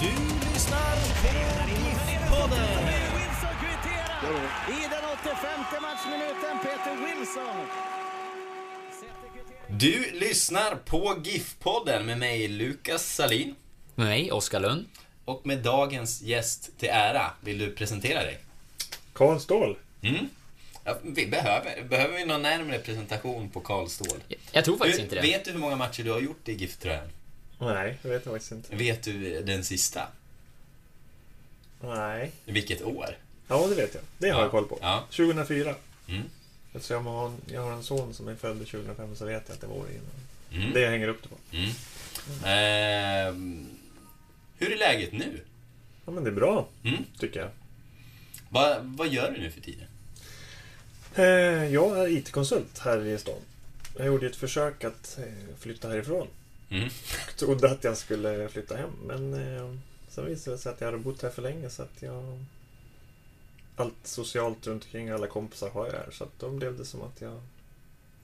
Du lyssnar på GIF-podden. I den 85 matchminuten. Peter Wilson. Du lyssnar på GIF-podden med mig, Lukas Salin. Med mig, Oskar Lund. Och med dagens gäst till ära, vill du presentera dig? Karl Ståhl. Mm? Ja, vi behöver, behöver vi någon närmare presentation på Karl Ståhl? Jag tror faktiskt Du, inte det. vet du hur många matcher du har gjort i GIF-tröjan? Nej, det vet jag faktiskt inte. Vet du den sista? Nej. Vilket år? Ja, det vet jag. Det har Ja. jag koll på. Ja. 2004. Mm. Eftersom jag har, en, jag har en son som är född 2005 så vet jag att det var året innan. Mm. Det jag hänger upp det på. Mm. Ehm, hur är läget nu? Ja, men det är bra, Mm. tycker jag. Va, vad gör du nu för tiden? Eh, jag är IT-konsult här i stan. Jag gjorde ett försök att eh, flytta härifrån. Mm. Trodde att jag skulle flytta hem, men eh, sen visade det sig att jag hade bott här för länge så att jag... Allt socialt runt omkring, alla kompisar har jag här, så att då blev det som att jag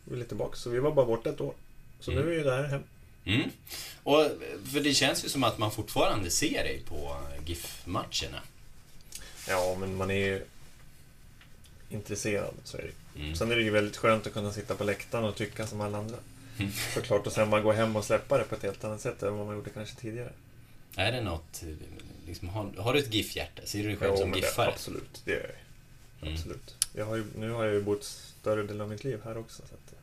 ville tillbaka. Så vi var bara borta ett år. Så Mm. nu är det här hem. Mm. Och, för det känns ju som att man fortfarande ser dig på GIF-matcherna. Ja, men man är ju intresserad, så är det Mm. Sen är det ju väldigt skönt att kunna sitta på läktaren och tycka som alla andra. Mm. Såklart, och sen bara gå hem och släppa det på ett helt annat sätt än vad man gjorde kanske tidigare. Är det något, liksom, har, har du ett GIF-hjärta? Ser du dig själv Jo, som GIFare? Absolut, det gör jag. Mm. Absolut. Jag har ju, nu har jag ju bott större delen av mitt liv här också. Så att,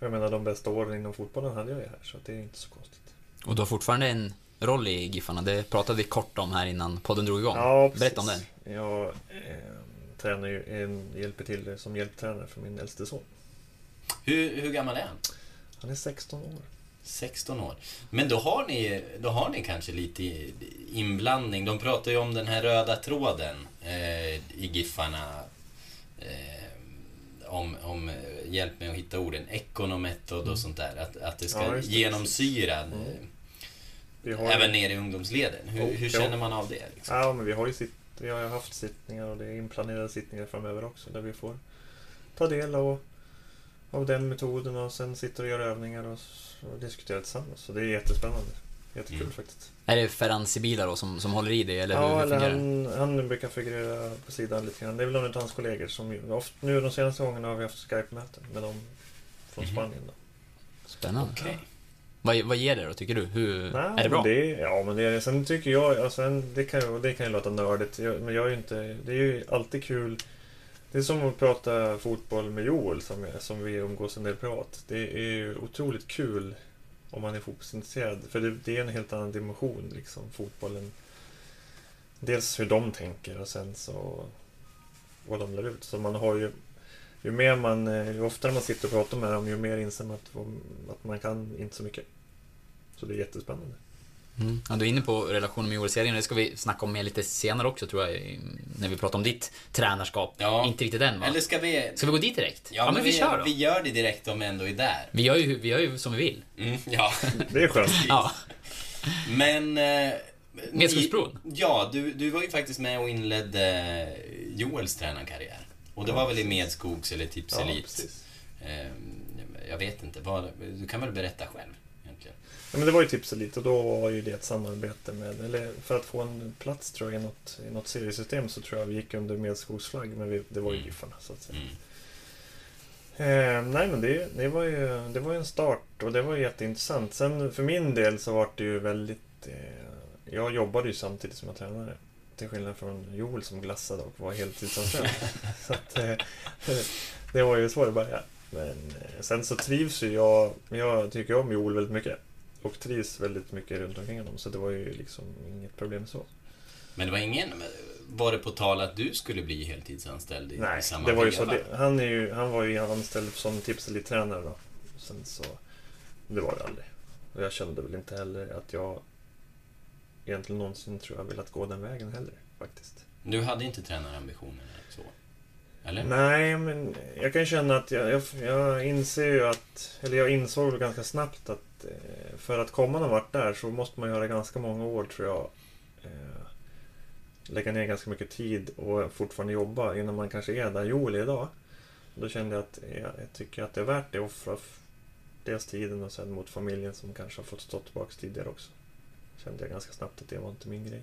jag menar, de bästa åren inom fotbollen hade jag ju här, så att det är inte så konstigt. Och du har fortfarande en roll i Giffarna. Det pratade vi kort om här innan podden drog igång. Ja, precis. Berätta om den. Jag eh, tränar ju, en, hjälper till som hjälptränare för min äldste son. Hur, hur gammal är han? Han är 16 år. 16 år. Men då har ni, då har ni kanske lite inblandning. De pratar ju om den här röda tråden eh, i Giffarna. Eh, om, om eh, hjälp med att hitta orden. Ekonometod och sånt där. Att, att det ska Ja, genomsyra Mm. har även ner i ungdomsleden. Hur, Jo, hur ja. känner man av det? Liksom? Ja, men vi har ju sitt, vi har ju haft sittningar och det är inplanerade sittningar framöver också där vi får ta del av, av den metoden och sen sitter och gör övningar och, och diskutera tillsammans. Så det är jättespännande. Jättekul Mm. faktiskt. Är det Ferran Sibila då som, som håller i det, eller hur, ja, hur eller fungerar det? han, han brukar figurera på sidan lite grann. Det är väl någon av hans kollegor som ofta, nu de senaste gångerna har vi haft Skype-möten med dem från Mhm. Spanien. Då. Spännande. Okej. Vad, vad ger det då, tycker du? Hur, Nej, är det bra? Men det, ja, men det är det. Sen tycker jag, alltså, det, kan, ju- det kan ju låta nördigt, jag, men jag är ju inte, det är ju alltid kul. Det är som att prata fotboll med Joel som, som vi umgås en del privat. Det är ju otroligt kul om man är fotbollsintresserad. För det, det är en helt annan dimension, liksom, fotbollen. Dels hur de tänker och sen så vad de lär ut. Så man har ju, ju mer man, eh, ju oftare man sitter och pratar med dem, ju mer inser man att, att man kan inte så mycket. Så det är jättespännande. Mm. Ja, du är inne på relationen med Joel-serien, det ska vi snacka om mer lite senare också tror jag, när vi pratar om ditt tränarskap. Ja. Inte riktigt än va? Eller ska vi... Ska vi gå dit direkt? Ja, men, vi, kör då. vi gör det direkt om vi ändå är där. Vi gör, ju, vi gör ju som vi vill. Mm, ja. Det är skönt. Ja. Men... Eh, Medskogsbron? ni- Ja, du, du var ju faktiskt med och inledde Joels tränarkarriär. Och det Ja, var väl i. Medskogs eller Tips Ja, Elit. precis. Eh, jag vet inte, vad, du kan väl berätta själv egentligen? Ja, men det var ju Tipselit och då var ju det ett samarbete med, eller för att få en plats tror jag i något, i något seriesystem så tror jag vi gick under Medskogsflagg, men vi, det var ju Mm. Giffarna så att säga. Mm. Eh, nej men det, det, var ju, det var ju en start och det var jätteintressant. Sen för min del så var det ju väldigt... Eh, jag jobbade ju samtidigt som jag tränade. till skillnad från Joel som glassade och var heltidsanställd. så att, eh, det var ju så det började. Men eh, sen så trivs ju jag, jag tycker om Joel väldigt mycket. Och trivs väldigt mycket runt omkring honom. Så det var ju liksom inget problem så. Men det var ingen... Var det på tal att du skulle bli heltidsanställd i, Nej, i samma det var ju så. Det, han, är ju, han var ju anställd som tipselittränare då. Sen så... Det var det aldrig. Och jag kände väl inte heller att jag egentligen någonsin tror jag velat gå den vägen heller faktiskt. Du hade inte tränarambitioner? Eller? Nej, men jag kan känna att jag, jag, jag inser ju att, eller jag insåg väl ganska snabbt att eh, för att komma någon vart där så måste man göra ganska många år tror jag. Eh, lägga ner ganska mycket tid och fortfarande jobba innan man kanske är där Joel är idag. Då kände jag att jag, jag tycker att det är värt det, offra dels tiden och sen mot familjen som kanske har fått stå tillbaka tidigare också. Kände jag ganska snabbt att det var inte min grej.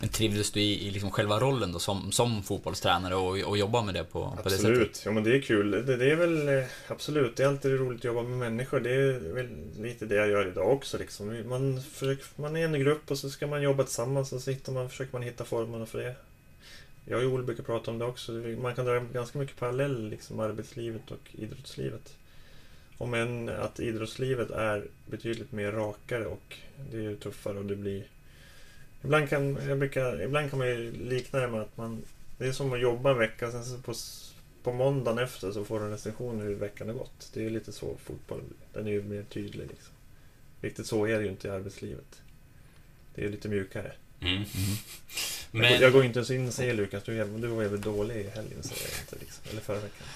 Men trivdes du i, i liksom själva rollen då som, som fotbollstränare och, och jobba med det på, på det sättet? Absolut, ja men det är kul. Det, det är väl eh, absolut, det är alltid roligt att jobba med människor. Det är väl lite det jag gör idag också. Liksom. Man, försöker, man är en grupp och så ska man jobba tillsammans och så hittar man, försöker man hitta formerna för det. Jag och Joel brukar prata om det också. Man kan dra ganska mycket parallell liksom arbetslivet och idrottslivet. Om än att idrottslivet är betydligt mer rakare och det är tuffare och det blir... Ibland kan, jag brukar, ibland kan man ju likna det med att man det är som att jobba en vecka, sen så på, på måndagen efter så får du en recension hur veckan har gått. Det är ju lite så fotboll, den är ju mer tydlig liksom. Riktigt så är det ju inte i arbetslivet. Det är ju lite mjukare. Mm. Jag, Men, går, jag går inte ens in och säger Lukas, du, du var jävligt dålig i helgen, säger jag inte liksom. Eller förra veckan.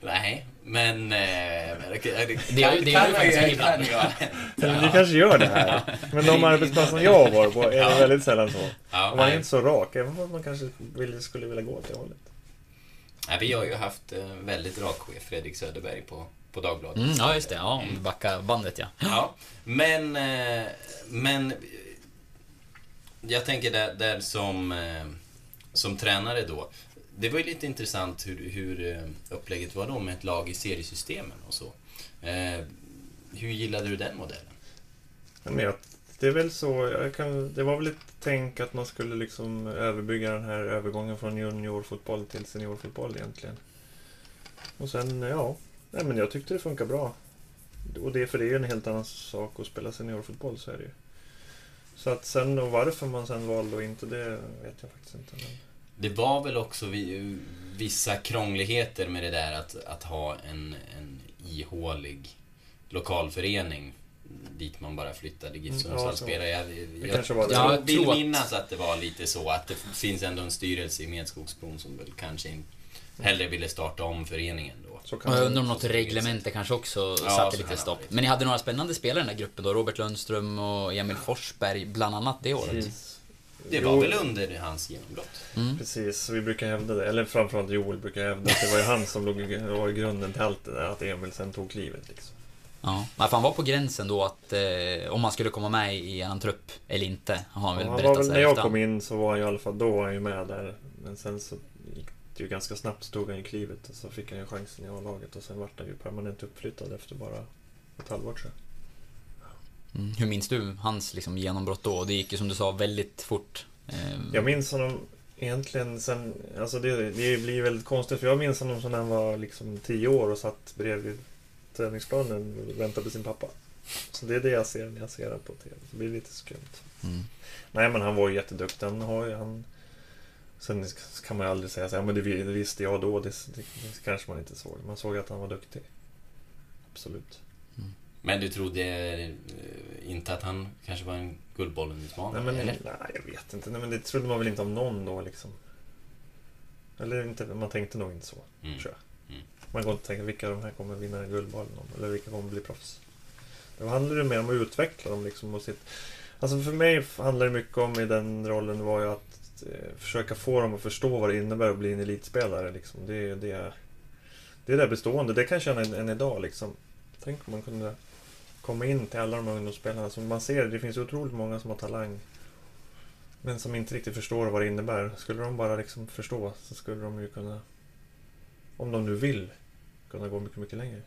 Nej, men... Eh, det, det, Det gör- det du faktiskt kan ju ha Eller du kanske gör det här. Men de arbetsplatserna jag har varit på är Ja. väldigt sällan så. Ja, Och man är nej. inte så rak, även om man kanske vill, skulle vilja gå åt det hållet. Nej, vi har ju haft eh, väldigt rak chef, Fredrik Söderberg, på, på Dagbladet. Mm, ja, just det. Ja, om vi backar bandet ja. Ja, men... eh, Men... Jag tänker där, där som, som tränare då. Det var ju lite intressant hur, hur eh, upplägget var då med ett lag i seriesystemen och så. Eh, Hur gillade du den modellen? Men jag, det är väl så, jag kan, det var väl ett tänk att man skulle liksom överbygga den här övergången från juniorfotboll till seniorfotboll egentligen. Och sen, ja, nej men jag tyckte det funkar bra. Och det, för det är ju en helt annan sak att spela seniorfotboll, så är det ju. Så att sen, och varför man sen valde och inte, det vet jag faktiskt inte. Men... Det var väl också vi, vissa krångligheter med det där att, att ha en, en ihålig lokalförening dit man bara flyttade GIF Mm, ja, Sundsvall så. spelare. Jag, jag, det. jag Ja, jag vill tror att- minnas att det var lite så att det finns ändå en styrelse i Medskogsbron som väl kanske in, hellre ville starta om föreningen då. Så Och kan jag undrar om något reglemente kanske också Ja, satte lite stopp. Men ni hade några spännande spelare i den där gruppen då? Robert Lundström och Emil Forsberg, bland annat det året. Precis. Det var Jo, väl under hans genombrott? Mm. Precis, vi brukar hävda det. Eller framförallt Joel brukar hävda att det var ju han som låg i, var i grunden till allt det där. Att Emil sen tog klivet liksom. Ja, för han var på gränsen då att eh, om han skulle komma med i en trupp eller inte, har han väl Ja, han var berättat väl, när jag kom in så var han i alla fall, då var han ju med där. Men sen så gick det ju ganska snabbt, så tog han ju klivet och så fick han ju chansen i A-laget och sen vart han ju permanent uppflyttad efter bara ett halvår tror jag. Mm. Hur minns du hans liksom, genombrott då? Det gick ju som du sa väldigt fort. Eh, Jag minns honom egentligen sen, alltså det, det blir väldigt konstigt för jag minns honom som när han var liksom tio år och satt bredvid träningsplanen och väntade på sin pappa. Så det är det jag ser när jag ser honom på TV. Det blir lite skumt. Mm. Nej men han var ju jätteduktig. Han har ju, han... Sen kan man ju aldrig säga så här, men det visste jag då. Det, det, det kanske man inte såg. Man såg att han var duktig. Absolut. Men du trodde eh, inte att han kanske var en Nej, Guldbollen-utmanare? men, eller? nej, jag vet inte. Nej, men det trodde man väl inte om någon då liksom. Eller inte, man tänkte nog inte så. Mm. Tror jag. Mm. Man går inte och tänker vilka de här kommer vinna Guldbollen om, eller vilka kommer bli proffs. Då handlar det mer om att utveckla dem liksom och sitt... Alltså för mig handlar det mycket om i den rollen var ju att eh, försöka få dem att förstå vad det innebär att bli en elitspelare liksom. Det är det... Det är det bestående, det kan jag känna än, än idag liksom. Tänk om man kunde komma in till alla de här ungdomsspelarna som man ser, det finns otroligt många som har talang. Men som inte riktigt förstår vad det innebär. Skulle de bara liksom förstå så skulle de ju kunna, om de nu vill, kunna gå mycket, mycket längre.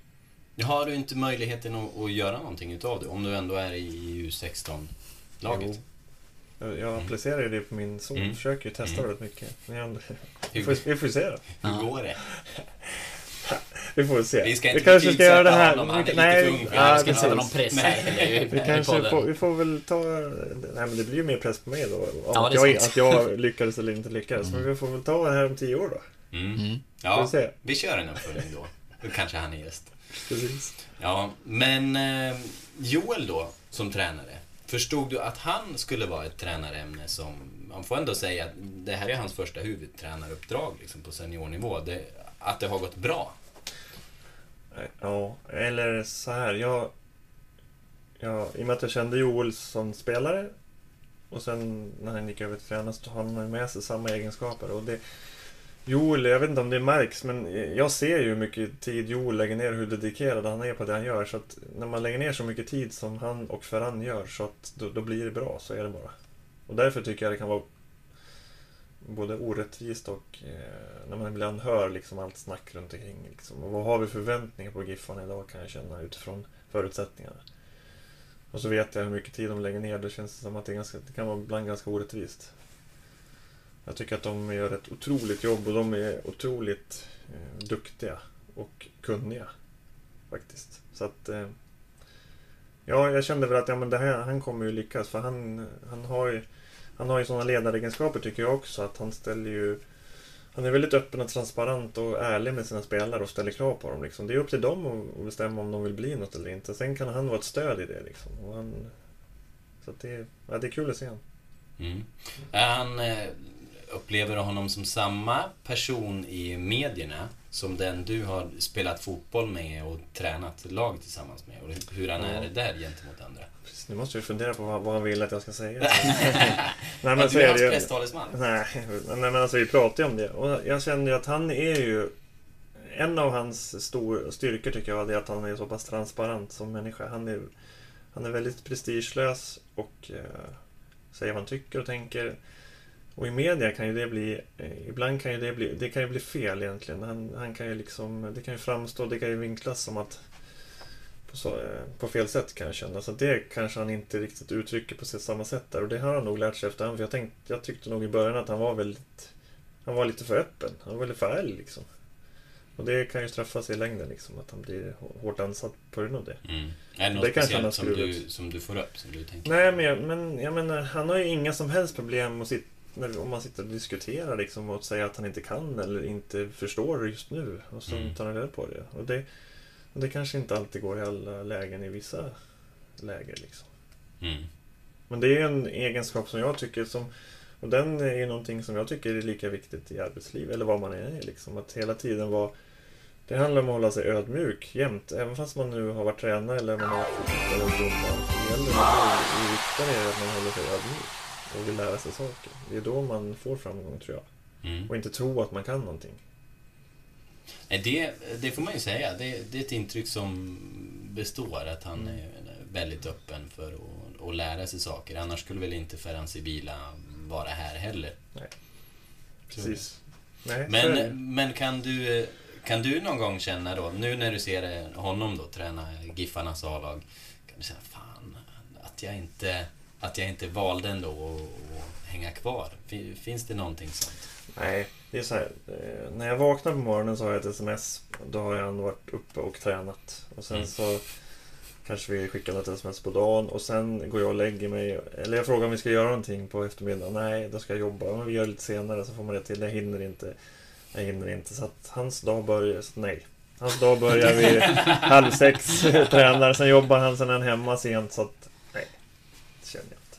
Har du inte möjligheten att, att göra någonting utav det? Om du ändå är i U16-laget? Jo. Jag, jag applicerar ju det på min son. Mm. Försöker ju testa Mm. väldigt mycket. Men jag, vi, får, vi får se då. hur går det? Vi får se. Vi ska inte kanske ska göra det här. honom, vi han är lite för ung för Ja, ja, vi ska inte sätta någon press Nej. här i- Vi kanske får, vi får väl ta... Nej men det blir ju mer press på mig då. Ja, att, jag, att jag lyckades eller inte lyckades. Mm. Men vi får väl ta det här om tio år då. Mm. Mm. Får Ja, vi se. vi kör en uppföljning då. Då kanske han är gäst. Precis. Ja, men eh, Joel då, som tränare. Förstod du att han skulle vara ett tränarämne som... Man får ändå säga att det här är hans första huvudtränaruppdrag liksom, på seniornivå. Det, att det har gått bra. Ja, eller så här. Jag, jag, I och med att jag kände Joel som spelare och sen när han gick över till tränare så har han med sig samma egenskaper. Och det, Joel, jag vet inte om det märks, men jag ser ju hur mycket tid Joel lägger ner och hur dedikerad han är på det han gör. Så att när man lägger ner så mycket tid som han och Ferran gör så att då, då blir det bra, så är det bara. Och därför tycker jag det kan vara både orättvist och eh, när man ibland hör liksom allt snack runt omkring. Liksom. Och vad har vi förväntningar på Giffarna idag kan jag känna utifrån förutsättningarna. Och så vet jag hur mycket tid de lägger ner. Det känns som att det, är ganska, det kan vara ibland ganska orättvist. Jag tycker att de gör ett otroligt jobb och de är otroligt eh, duktiga och kunniga. Faktiskt. Så att... Eh, ja, jag kände väl att ja, men det här, han kommer ju lyckas för han, han har ju han har ju sådana ledaregenskaper tycker jag också att han ställer ju Han är väldigt öppen och transparent och ärlig med sina spelare och ställer krav på dem liksom. Det är upp till dem att- bestämma om de vill bli något eller inte. Sen kan han vara ett stöd i det liksom. Och han, så att det, ja, det är kul att se honom. Mm. Han, eh, upplever du honom som samma person i medierna som den du har spelat fotboll med och tränat lag tillsammans med? Och hur han Ja. är där gentemot andra? Precis, Nu måste vi fundera på vad, vad han vill att jag ska säga. Nej, men du är hans presstalesman. Nej, nej men alltså vi pratade ju om det. Och jag kände ju att han är ju... En av hans stor, styrkor tycker jag är att han är så pass transparent som människa. Han är, han är väldigt prestigelös och eh, säger vad han tycker och tänker. Och i media kan ju det bli... Eh, ibland kan ju det bli... Det kan ju bli fel egentligen. Han, han kan ju liksom... Det kan ju framstå... Det kan ju vinklas som att... På, så, eh, på fel sätt kan jag känna. Så det kanske han inte riktigt uttrycker på samma sätt där. Och det har han nog lärt sig efterhand. För jag, tänkte, jag tyckte nog i början att han var väldigt... Han var lite för öppen. Han var väldigt för ärlig liksom. Och det kan ju straffa sig i längden liksom. Att han blir hå- hårt ansatt på grund av det. Mm. Är det något Det kanske han har speciellt som du, som du får upp, som du tänker? Nej, men jag, men jag menar, han har ju inga som helst problem att sitta, när, om man sitter och diskuterar liksom, och säga att han inte kan eller inte förstår just nu. Och så Mm. tar han reda på det. Och det, och det kanske inte alltid går i alla lägen i vissa läger. Liksom. Mm. Men det är en egenskap som jag tycker som och den är ju någonting som jag tycker är lika viktigt i arbetsliv eller vad man är liksom. Att hela tiden vara Det handlar om att hålla sig ödmjuk jämt. Även fast man nu har varit tränare eller man har varit domare. Gäller det är att man håller sig ödmjuk. Och vill lära sig saker. Det är då man får framgång tror jag. Mm. Och inte tro att man kan någonting. Nej, Det, det får man ju säga. Det, det är ett intryck som består, att han är väldigt öppen för att, att lära sig saker. Annars skulle väl inte Ferhan Sibila vara här heller. Precis. Nej, så är Men, men kan, du, kan du någon gång känna då, nu när du ser honom då träna Giffarnas A-lag, kan du säga fan att jag inte, att jag inte valde ändå att, hänga kvar? Fin- Finns det någonting sånt? Nej, det är så här. Eh, när jag vaknar på morgonen så har jag ett sms. Då har jag ändå varit uppe och tränat. Och sen Mm. så kanske vi skickar något sms på dagen. Och sen går jag och lägger mig. Eller jag frågar om vi ska göra någonting på eftermiddagen. Nej, då ska jag jobba. Men vi gör lite senare så får man det till. Jag hinner inte. Jag hinner inte. Så att hans dag börjar... Så nej. Hans dag börjar vid halv sex. Tränar. Sen jobbar han. Sen är han hemma sent. Så att. Det känner jag inte.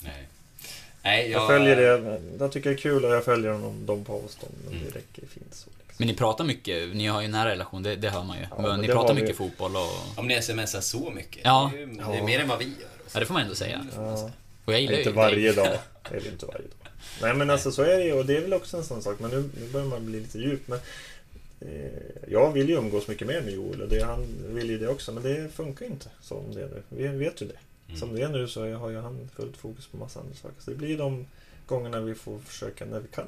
Nej. Nej, Jag följer det. Jag tycker det är kul och jag följer honom de på avstånd. Men Mm. det räcker fint så. Liksom. Men ni pratar mycket, ni har ju en nära relation, det, det hör man ju. Ja, men ni pratar har vi. mycket fotboll och... Om ni smsar så mycket. Ja. Det är, ju, det Ja. är mer än vad vi gör. Ja, det får man ändå säga. Ja. Och jag gillar Inte ju varje dag. Det är det inte varje dag. Nej men alltså så är det ju och det är väl också en sån sak. Men nu, nu börjar man bli lite djup. Men, eh, jag vill ju umgås mycket mer med Joel och det, han vill ju det också. Men det funkar inte som det är nu. Vi vet ju det. Mm. Som det är nu så har ju han fullt fokus på massa andra saker. Så det blir de gångerna vi får försöka när vi kan.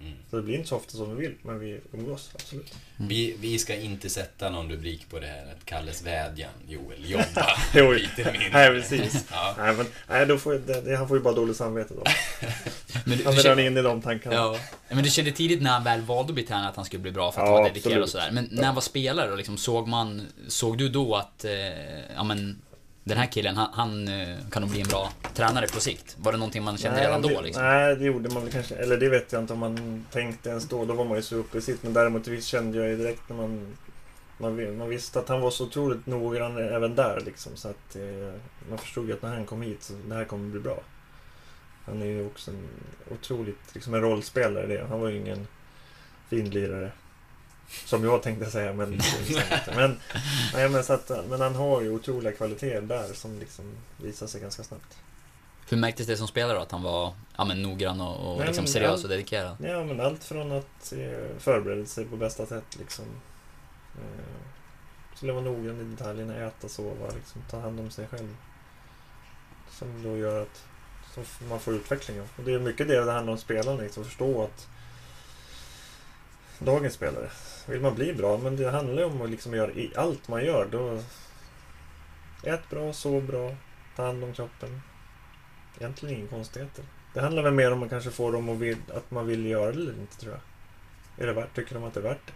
Mm. Så det blir inte så ofta som vi vill, men vi umgås absolut. Vi, vi ska inte sätta någon rubrik på det här, att Kalles vädjan, Joel, jobba Jo, lite mindre. Nej, precis. Ja. Nej, men, nej, då får, det, det, han får ju bara dåligt samvete då. Men du, Han du, är redan kände, inne i de tankarna. ja, men du kände tidigt när han väl valde att bli tränare att han skulle bli bra för att Ja, vara dedikerad absolut. och sådär. Men när han var spelare, då, liksom, såg man, såg du då att, eh, ja men, den här killen, han, han eh, kan nog bli en bra tränare på sikt? Var det någonting man kände redan då liksom? Nej, det gjorde man väl kanske. Eller det vet jag inte om man tänkte ens då. Då var man ju så uppe i sitt. Men däremot visst kände jag ju direkt när man... Man, man visste att han var så otroligt noggrann även där liksom. Så att eh, man förstod ju att när han kom hit så det här kommer bli bra. Han är ju också en otroligt, liksom en rollspelare det. Han var ju ingen finlirare. Som jag tänkte säga, men... men, nej, men, så att, men han har ju otroliga kvaliteter där som liksom visar sig ganska snabbt. Hur märktes det som spelare då? Att han var ja, men, noggrann och, och Nej, liksom men seriös allt- och dedikerad? Ja, men allt från att eh, förbereda sig på bästa sätt liksom. Eh, skulle vara noggrann i detaljerna, äta, sova, liksom, ta hand om sig själv. Som då gör att man får utveckling av. Och det är mycket det det handlar om spelarna, liksom, förstå att dagens spelare, vill man bli bra, men det handlar ju om att liksom göra i allt man gör. Då Ät bra, sov bra, ta hand om kroppen. Egentligen inga konstigheter. Det handlar väl mer om att kanske få dem att, vill, att man vill göra det eller inte tror jag. Är det värt, tycker de att det är värt det?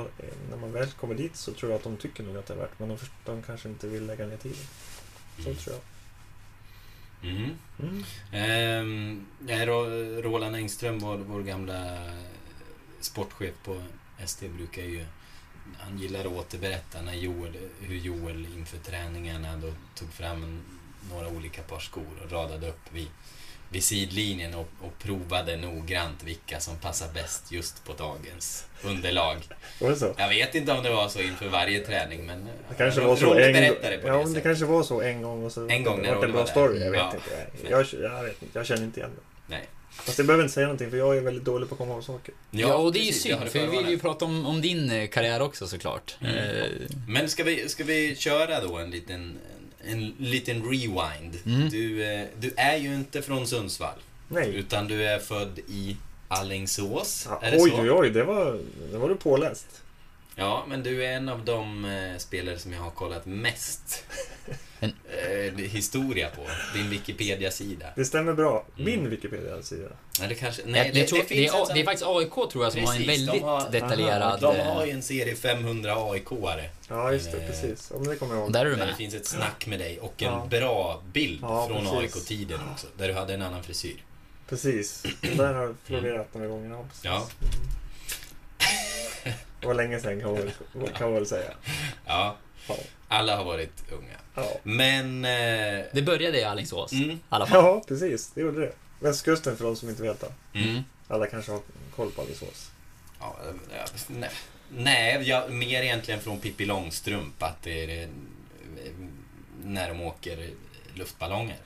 Och eh, när man väl kommer dit så tror jag att de tycker nog att det är värt men de, de kanske inte vill lägga ner tiden. Så tror jag. Mm. Mm. Ro- Roland Engström, vår, vår gamla sportchef på SD, brukar ju... Han gillar att återberätta när Joel, hur Joel inför träningarna då tog fram en, några olika par skor och radade upp vid, vid sidlinjen och, och provade noggrant vilka som passar bäst just på dagens underlag. Var det så? Jag vet inte om det var så inför varje träning, men... Det kanske var så en berättade på ja, det det sättet. kanske var så en gång och så En gång när var det en Rolle bra var story. Jag vet Ja. inte. Jag, jag, vet inte. Jag känner inte igen det. Nej. Fast jag behöver inte säga någonting för jag är väldigt dålig på att komma ihåg saker. Ja, och det är ju precis, synd, för vi vill ju prata om, om din eh, karriär också såklart. Mm. Eh, Men ska vi, ska vi köra då en liten, en, en liten rewind? Mm. Du, eh, du är ju inte från Sundsvall, Nej. utan du är född i Alingsås. Ja, är det oj, så? oj, oj. Det var, det var du påläst. Ja, men du är en av de eh, spelare som jag har kollat mest En- eh, historia på. Din Wikipedia-sida. Det stämmer bra. Min Mm. Wikipedia-sida. Nej, det kanske... Nej, Nej, det, tror, det, är, sån- det är faktiskt AIK tror jag som har en Precis, de väldigt har- detaljerad... De eh, har ju en serie 500 AIK-are. Ja, just det. Eh, Precis. Ja, det kommer jag ihåg. Där är du Där det med. finns ett snack med dig och en Ja. bra bild Ja, från precis. AIK-tiden också. Där du hade en annan frisyr. Precis. Det där har florerat några gånger. Ja, precis. Ja. Mm. Det var länge sedan kan man väl, kan man väl säga. Ja, Ja. Alla har varit unga. Ja. Men... Eh, Det började i Alingsås, Mm. i alla fall. ja, precis. Det gjorde det. Västkusten för de som inte vet det. mm, Alla kanske har koll på Alingsås. ja, nej, nej jag, mer egentligen från Pippi Långstrump att det är eh, när de åker luftballonger.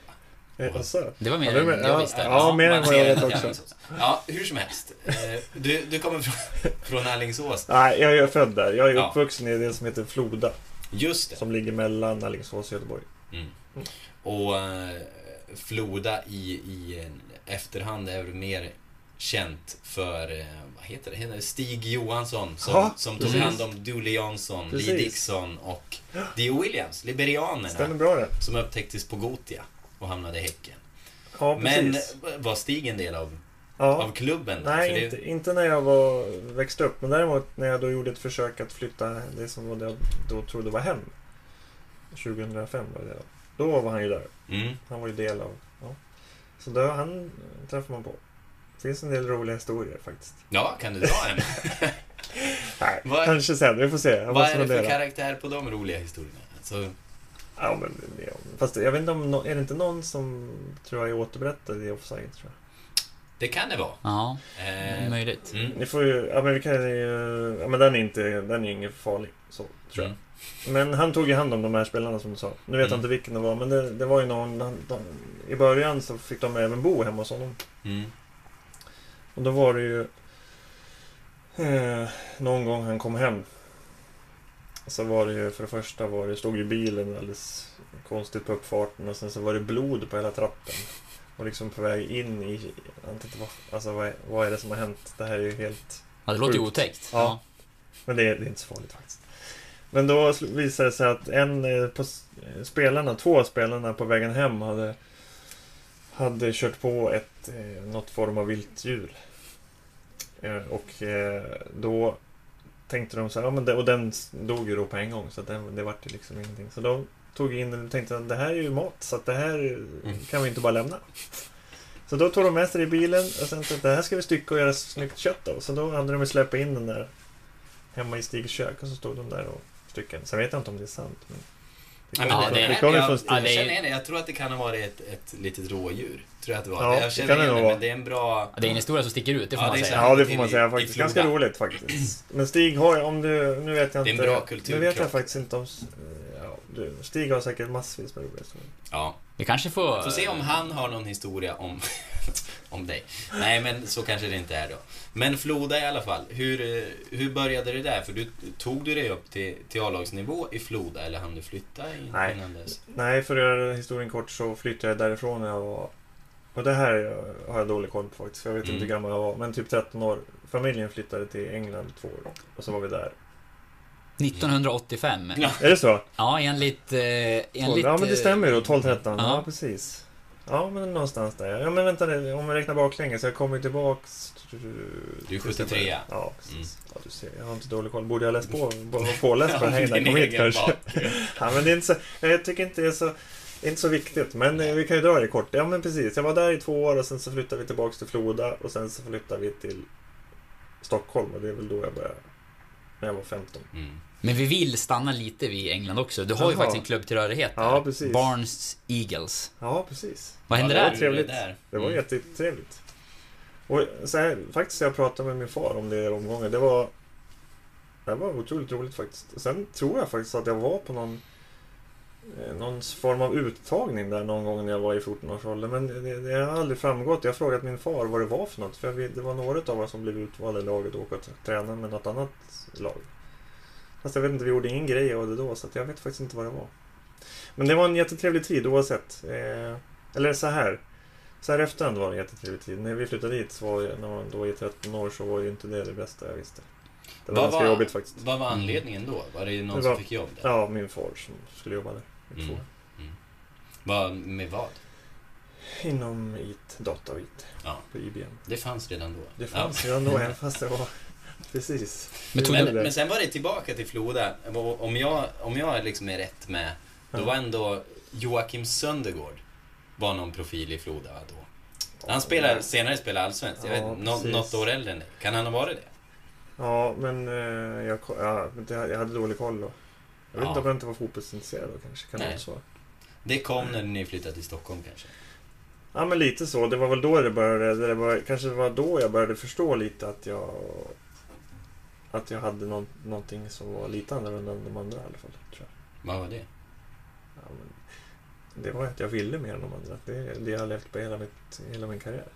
alltså, Det var mer Ja, än med- jag ja, visste. ja. mer än vad jag vet också. Ja, hur som helst. Eh, Du, du kommer från, från Alingsås. nej, jag är född där. Jag är Ja. uppvuxen i det som heter Floda. Just det. Som ligger mellan Alingsås och Göteborg. Mm. Och eh, Floda i, i efterhand är väl mer känt för, eh, vad heter det, Stig Johansson som, Ja, som tog precis. hand om Dooley Jansson, Lee. Dixon och Dio Williams, liberianerna, Stämmer bra det. som upptäcktes på Gotia och hamnade i Häcken. Ja, Men var Stig en del av, ja. av klubben? Nej, det- inte, inte när jag var, växte upp. Men däremot när jag då gjorde ett försök att flytta det som var det jag då trodde var hem. 2005 var det då. Då var han ju där. Mm. Han var ju del av... Ja. Så då, han träffade man på. Det finns en del roliga historier faktiskt. Ja, kan du dra en? Nej, Vad- kanske sen. Vi får se. Jag Vad är det för karaktär på de roliga historierna? Alltså, Ja, men, ja. Fast jag vet inte om... Är det inte någon som tror jag är återberättad i Offside, tror jag? Det kan det vara. Ja, Eh, möjligt. mm. Ni får ju... Ja, men vi kan ju... Ja, men den är inte... Den är ingen farlig. Så, tror jag. Mm. Men han tog ju hand om de här spelarna som du sa. Nu vet jag Mm. inte vilken det var, men det, det var ju någon... han- De, I början så fick de även bo hemma hos honom. Mm. Och då var det ju... Eh, någon gång han kom hem. Så var det ju, för det första var det, stod ju bilen alldeles konstigt på uppfarten och sen så var det blod på hela trappen. Och liksom på väg in i... Jag vet inte vad, alltså vad är, vad är det som har hänt? Det här är ju helt... Ja, det låter ju otäckt. Ja. Men det är, det är inte så farligt faktiskt. Men då visade det sig att en eh, på eh, spelarna, två av spelarna på vägen hem hade, hade kört på ett, eh, något form av viltdjur. Och då tänkte de så här, ja, men det, och den dog ju då på en gång så det, det vart ju liksom ingenting. Så då tog in den och tänkte att det här är ju mat så att det här kan vi inte bara lämna. Så då tog de med sig det i bilen och sen tänkte jag, det här ska vi stycka och göra snyggt kött av. Så då hade de släppt in den där hemma i Stigs kök och så stod de där och styckade. Sen vet jag inte om det är sant. Men det Ja, men det, det det, jag, jag, det känner. Jag tror att det kan ha varit ett, ett litet rådjur. Tror jag att det var. Ja, det jag känner kan det nog det, vara. men det är en bra... Ja, Det är en historia som sticker ut, det får Ja, man säga. Ja, det får man säga faktiskt. Ganska roligt faktiskt. Men Stig har om du... Nu vet jag Det är en inte. bra Nu vet jag faktiskt inte om... Stig har säkert massvis med roliga historier. Ja. Vi kanske får... Får se om han har någon historia om, om dig. Nej, men så kanske det inte är då. Men Floda i alla fall. Hur, eh, hur började det där? För du, tog du dig upp till, till A-lagsnivå i Floda eller hann du flytta in, Nej. innan dess? Nej, för att göra historien kort så flyttade jag därifrån när jag var... Och det här har jag dålig koll på faktiskt, jag vet Mm. inte hur gammal jag var. Men typ 13 år. Familjen flyttade till England två år. Och så var vi där. 1985. Ja. Är det så? Ja, enligt... Eh, enligt ja, men det stämmer ju då. 12-13. Ja. Ja. precis. Ja, men någonstans där. Ja, men vänta nu. Om vi räknar baklänges. Jag kommer ju tillbaks... Du är 73. Ja, precis. Mm. Ja, du ser. Jag har inte dålig koll. Borde jag läst på? Borde vara påläst på jag din kom hit kanske? Ja, men det är inte så, jag tycker inte det är så, det är inte så viktigt. Men eh, vi kan ju dra det kort. Ja, men precis. Jag var där i två år och sen så flyttade vi tillbaks till Floda och sen så flyttade vi till Stockholm och det är väl då jag började. När jag var 15. Mm. Men vi vill stanna lite vid England också. Du har ju Jaha. faktiskt en klubbtillhörighet där. Ja, precis. Barnes Eagles. Ja, precis. Vad hände Ja, det där? var trevligt. Där. Det var Mm. jättetrevligt. Och här, faktiskt jag pratade med min far om det i omgången. Det var, det var otroligt roligt faktiskt. Sen tror jag faktiskt att jag var på någon någon form av uttagning där någon gång när jag var i 14-årsåldern. Men det, det har aldrig framgått. Jag har frågat min far vad det var för något. För vet, det var några av oss som blev utvalda i laget och åka och träna med något annat lag. Fast jag vet inte, vi gjorde ingen grej av det då. Så jag vet faktiskt inte vad det var. Men det var en jättetrevlig tid oavsett. Eh, eller så här. Så här efterhand var det en jättetrevlig tid. När vi flyttade dit, så var jag, när man då var i 13 år, så var ju inte det det bästa jag visste. Det var Vad ganska var- jobbigt faktiskt. Vad var anledningen då? Var det någon Det som var- fick jobb där? Ja, min far som skulle jobba där. Mm. år. Vad, med vad? Inom IT, data och IT Ja. på IBM. Det fanns redan då? Det fanns redan då, även fast det var... Precis. Men Men, men sen var det tillbaka till Floda. Om jag, om jag liksom är rätt med, då Ja. var ändå Joakim Söndergård var någon profil i Floda då. Han spelar, senare spelade allsvenskt. Jag Ja, vet, något år äldre än dig. Kan han ha varit det? Ja, men eh, jag, ja, jag hade dålig koll då. Jag vet inte om jag inte var fotbollsintresserad då kanske. Kan Nej. så? Det kom när ni flyttade till Stockholm kanske? Ja, men lite så. Det var väl då det började. Det var, kanske det var då jag började förstå lite att jag... Att jag hade någon, någonting som var lite annorlunda än de andra i alla fall. Tror jag. Vad var det? Ja, det var att jag ville mer än de andra. Det det jag har levt på hela, mitt, hela min karriär.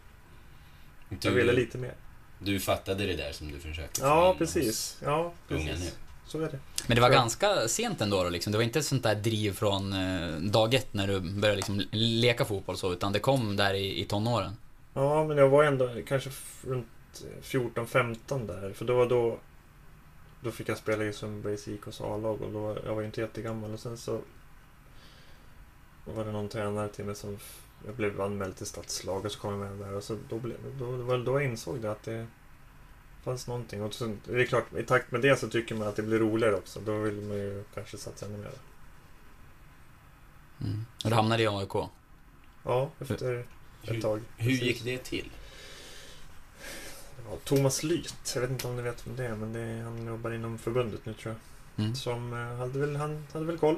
Jag ville Du, lite mer. du fattade det där som du försökte Ja, precis. Ja, precis. Så är det. Men det var Ja. ganska sent ändå då, liksom. Det var inte sånt där driv från eh, dag ett när du började liksom leka fotboll så, utan det kom där i, i tonåren. Ja, men jag var ändå kanske runt 14-15 där. För då var då... Då fick jag spela i Sundbergs IKs A-lag och då var, jag var ju inte jättegammal. Och sen så... var det någon tränare till mig som... Jag blev anmäld till stadslag och så kom jag med där. Och så då, blev, då, var då jag insåg det att det fanns någonting. Och sen, det är klart, i takt med det så tycker man att det blir roligare också. Då vill man ju kanske satsa ännu mer. Mm. Och du hamnade i AIK. Ja, efter Hur- ett tag. Hur Precis. gick det till? Ja, Thomas Lyth, jag vet inte om ni vet vem det är, men det är, han jobbar inom förbundet nu tror jag. Mm. Som eh, hade väl, han hade väl koll.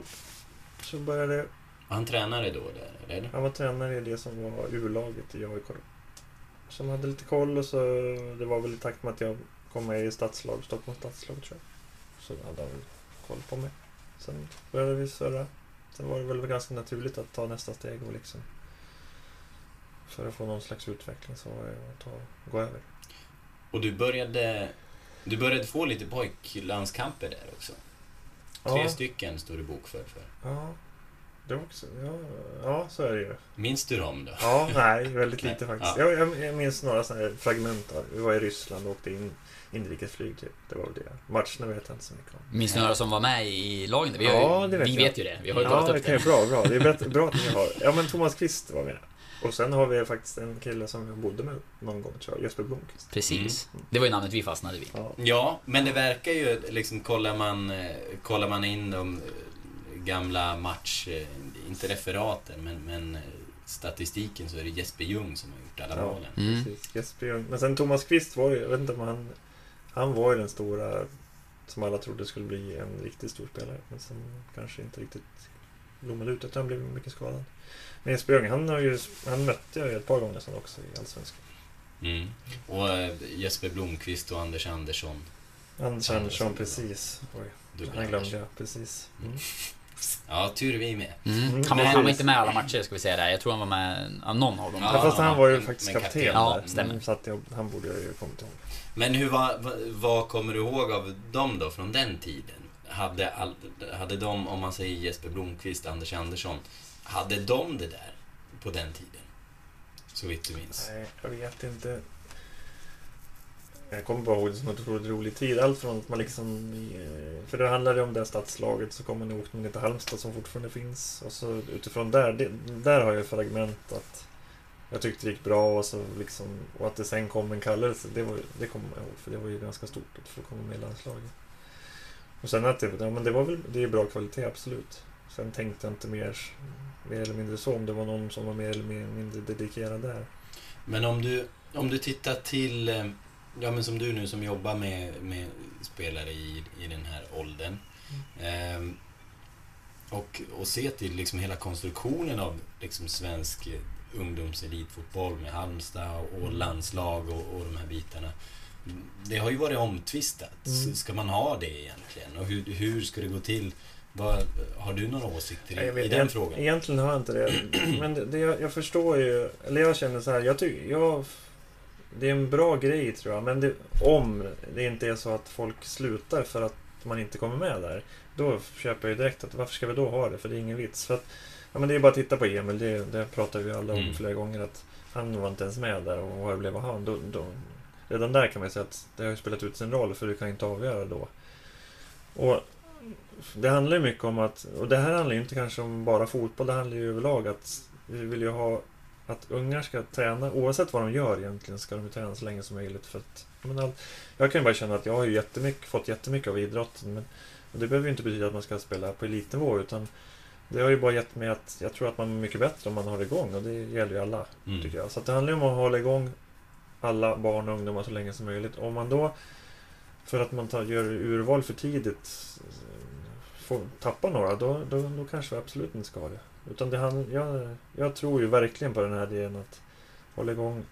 Så började, han tränare då där, eller? han var tränare i det som var U-laget i AIK. Som hade lite koll och så, det var väl i takt med att jag kom med i stadslag, Stockholms stadslag tror jag. Så hade han koll på mig. Sen började vi surra. Sen var det väl ganska naturligt att ta nästa steg och liksom för att få någon slags utveckling så var det att ta, gå över. Och du började, du började få lite pojklandskamper där också? Tre Ja. stycken står det bokförd för. Ja. Det var också, ja, ja, så är det ju. Minns du dem då? Ja, nej, väldigt lite faktiskt. ja. Jag, jag, minns några sådana här fragment. Av, vi var i Ryssland och åkte in inrikesflyg typ. Det var väl det. Matcherna vet jag inte så mycket om. Minns ni några som var med i lagen? Vi, Ja, ju, det vet vi jag. vet ju det. Vi har ju Ja, kollat det upp kan det. ju bra, bra. Det är bättre, bra att ni har. Ja, men Thomas Kvist var med. Och sen har vi faktiskt en kille som jag bodde med någon gång tror jag, Jesper Blomqvist. Precis. Det var ju namnet vi fastnade vid. Ja. Ja, men det verkar ju liksom, kollar man, eh, kollar man in de eh, gamla match, eh, inte referaten, men, men eh, statistiken så är det Jesper Ljung som har gjort alla Ja. målen. Mm. Precis, Jesper Ljung. Men sen Thomas Kvist var ju, jag vet inte om han... Han var ju den stora som alla trodde skulle bli en riktigt stor spelare. Men som kanske inte riktigt blommade ut. utan han blev mycket skadad. Men Jesper Ljung, han, har ju, han mötte jag ju ett par gånger sen också i Allsvenskan. Mm. Och eh, Jesper Blomqvist och Anders Andersson. Anders Andersson, precis. Oj, han glömde jag. Precis. Mm. Ja, tur är vi med. Mm. Mm. Han, var, Men- han var inte med alla matcher ska vi säga där. Jag tror han var med ja, någon av dem. Ja, fast han var ju faktiskt kapten kapten. Ja, stämmer. Mm, Så att jag, han borde jag ju kommit ihåg. Men hur var, vad, vad kommer du ihåg av dem då från den tiden? Hade, all, hade de, om man säger Jesper Blomqvist, Anders Andersson, hade de det där på den tiden? Så vitt du minns. Nej, jag vet inte. Jag kommer bara ihåg det som en otroligt rolig tid. Allt från att man liksom... Eh, för det handlade om det stadslaget, så kom man och åkte ner till Halmstad som fortfarande finns. Och så utifrån där, det, där har jag fragment att jag tyckte det gick bra och, så liksom, och att det sen kom en kallelse, det, var, ju- det kommer jag ihåg. För det var ju ganska stort att få komma med i landslaget. Och sen att det, ja, men det var väl det är bra kvalitet, absolut. Sen tänkte jag inte mer, mer eller mindre så, om det var någon som var mer eller mindre dedikerad där. Men om du, om du tittar till, eh, ja men som du nu som jobbar med, med spelare i, i den här åldern. ehm, och, och se till liksom hela konstruktionen av liksom svensk eh, ungdomselitfotboll med Halmstad och, och landslag och, och de här bitarna. Det har ju varit omtvistat. Mm. Ska man ha det egentligen? Och hur, hur ska det gå till? Vad, har du några åsikter i, vet- i den jag, frågan? Egentligen har jag inte det. Men det, det, jag, jag förstår ju, eller jag känner så här, jag tycker, jag, det är en bra grej tror jag, men det, om det inte är så att folk slutar för att man inte kommer med där, då köper jag ju direkt att varför ska vi då ha det? För det är ingen vits. För att, ja, men det är bara att titta på Emil, det, det pratar vi alla om Mm. flera gånger, att han var inte ens med där och vad blev av han. Då, då, redan där kan man ju säga att det har ju spelat ut sin roll, för du kan inte avgöra då. Och det handlar ju mycket om att, och det här handlar ju inte kanske om bara fotboll, det handlar ju överlag att vi vill ju ha att ungar ska träna, oavsett vad de gör egentligen, ska de ju träna så länge som möjligt. För att, jag, menar, jag kan ju bara känna att jag har ju jättemycket, fått jättemycket av idrotten, men och det behöver ju inte betyda att man ska spela på elitnivå, utan det har ju bara gett mig att jag tror att man är mycket bättre om man har det igång, och det gäller ju alla, Mm. tycker jag. Så det handlar ju om att hålla igång alla barn och ungdomar så länge som möjligt. Om man då, för att man tar, gör urval för tidigt, får tappa några, då, då, då kanske vi absolut inte ska ha det. Utan det hand, jag, jag tror ju verkligen på den här idén att hålla igång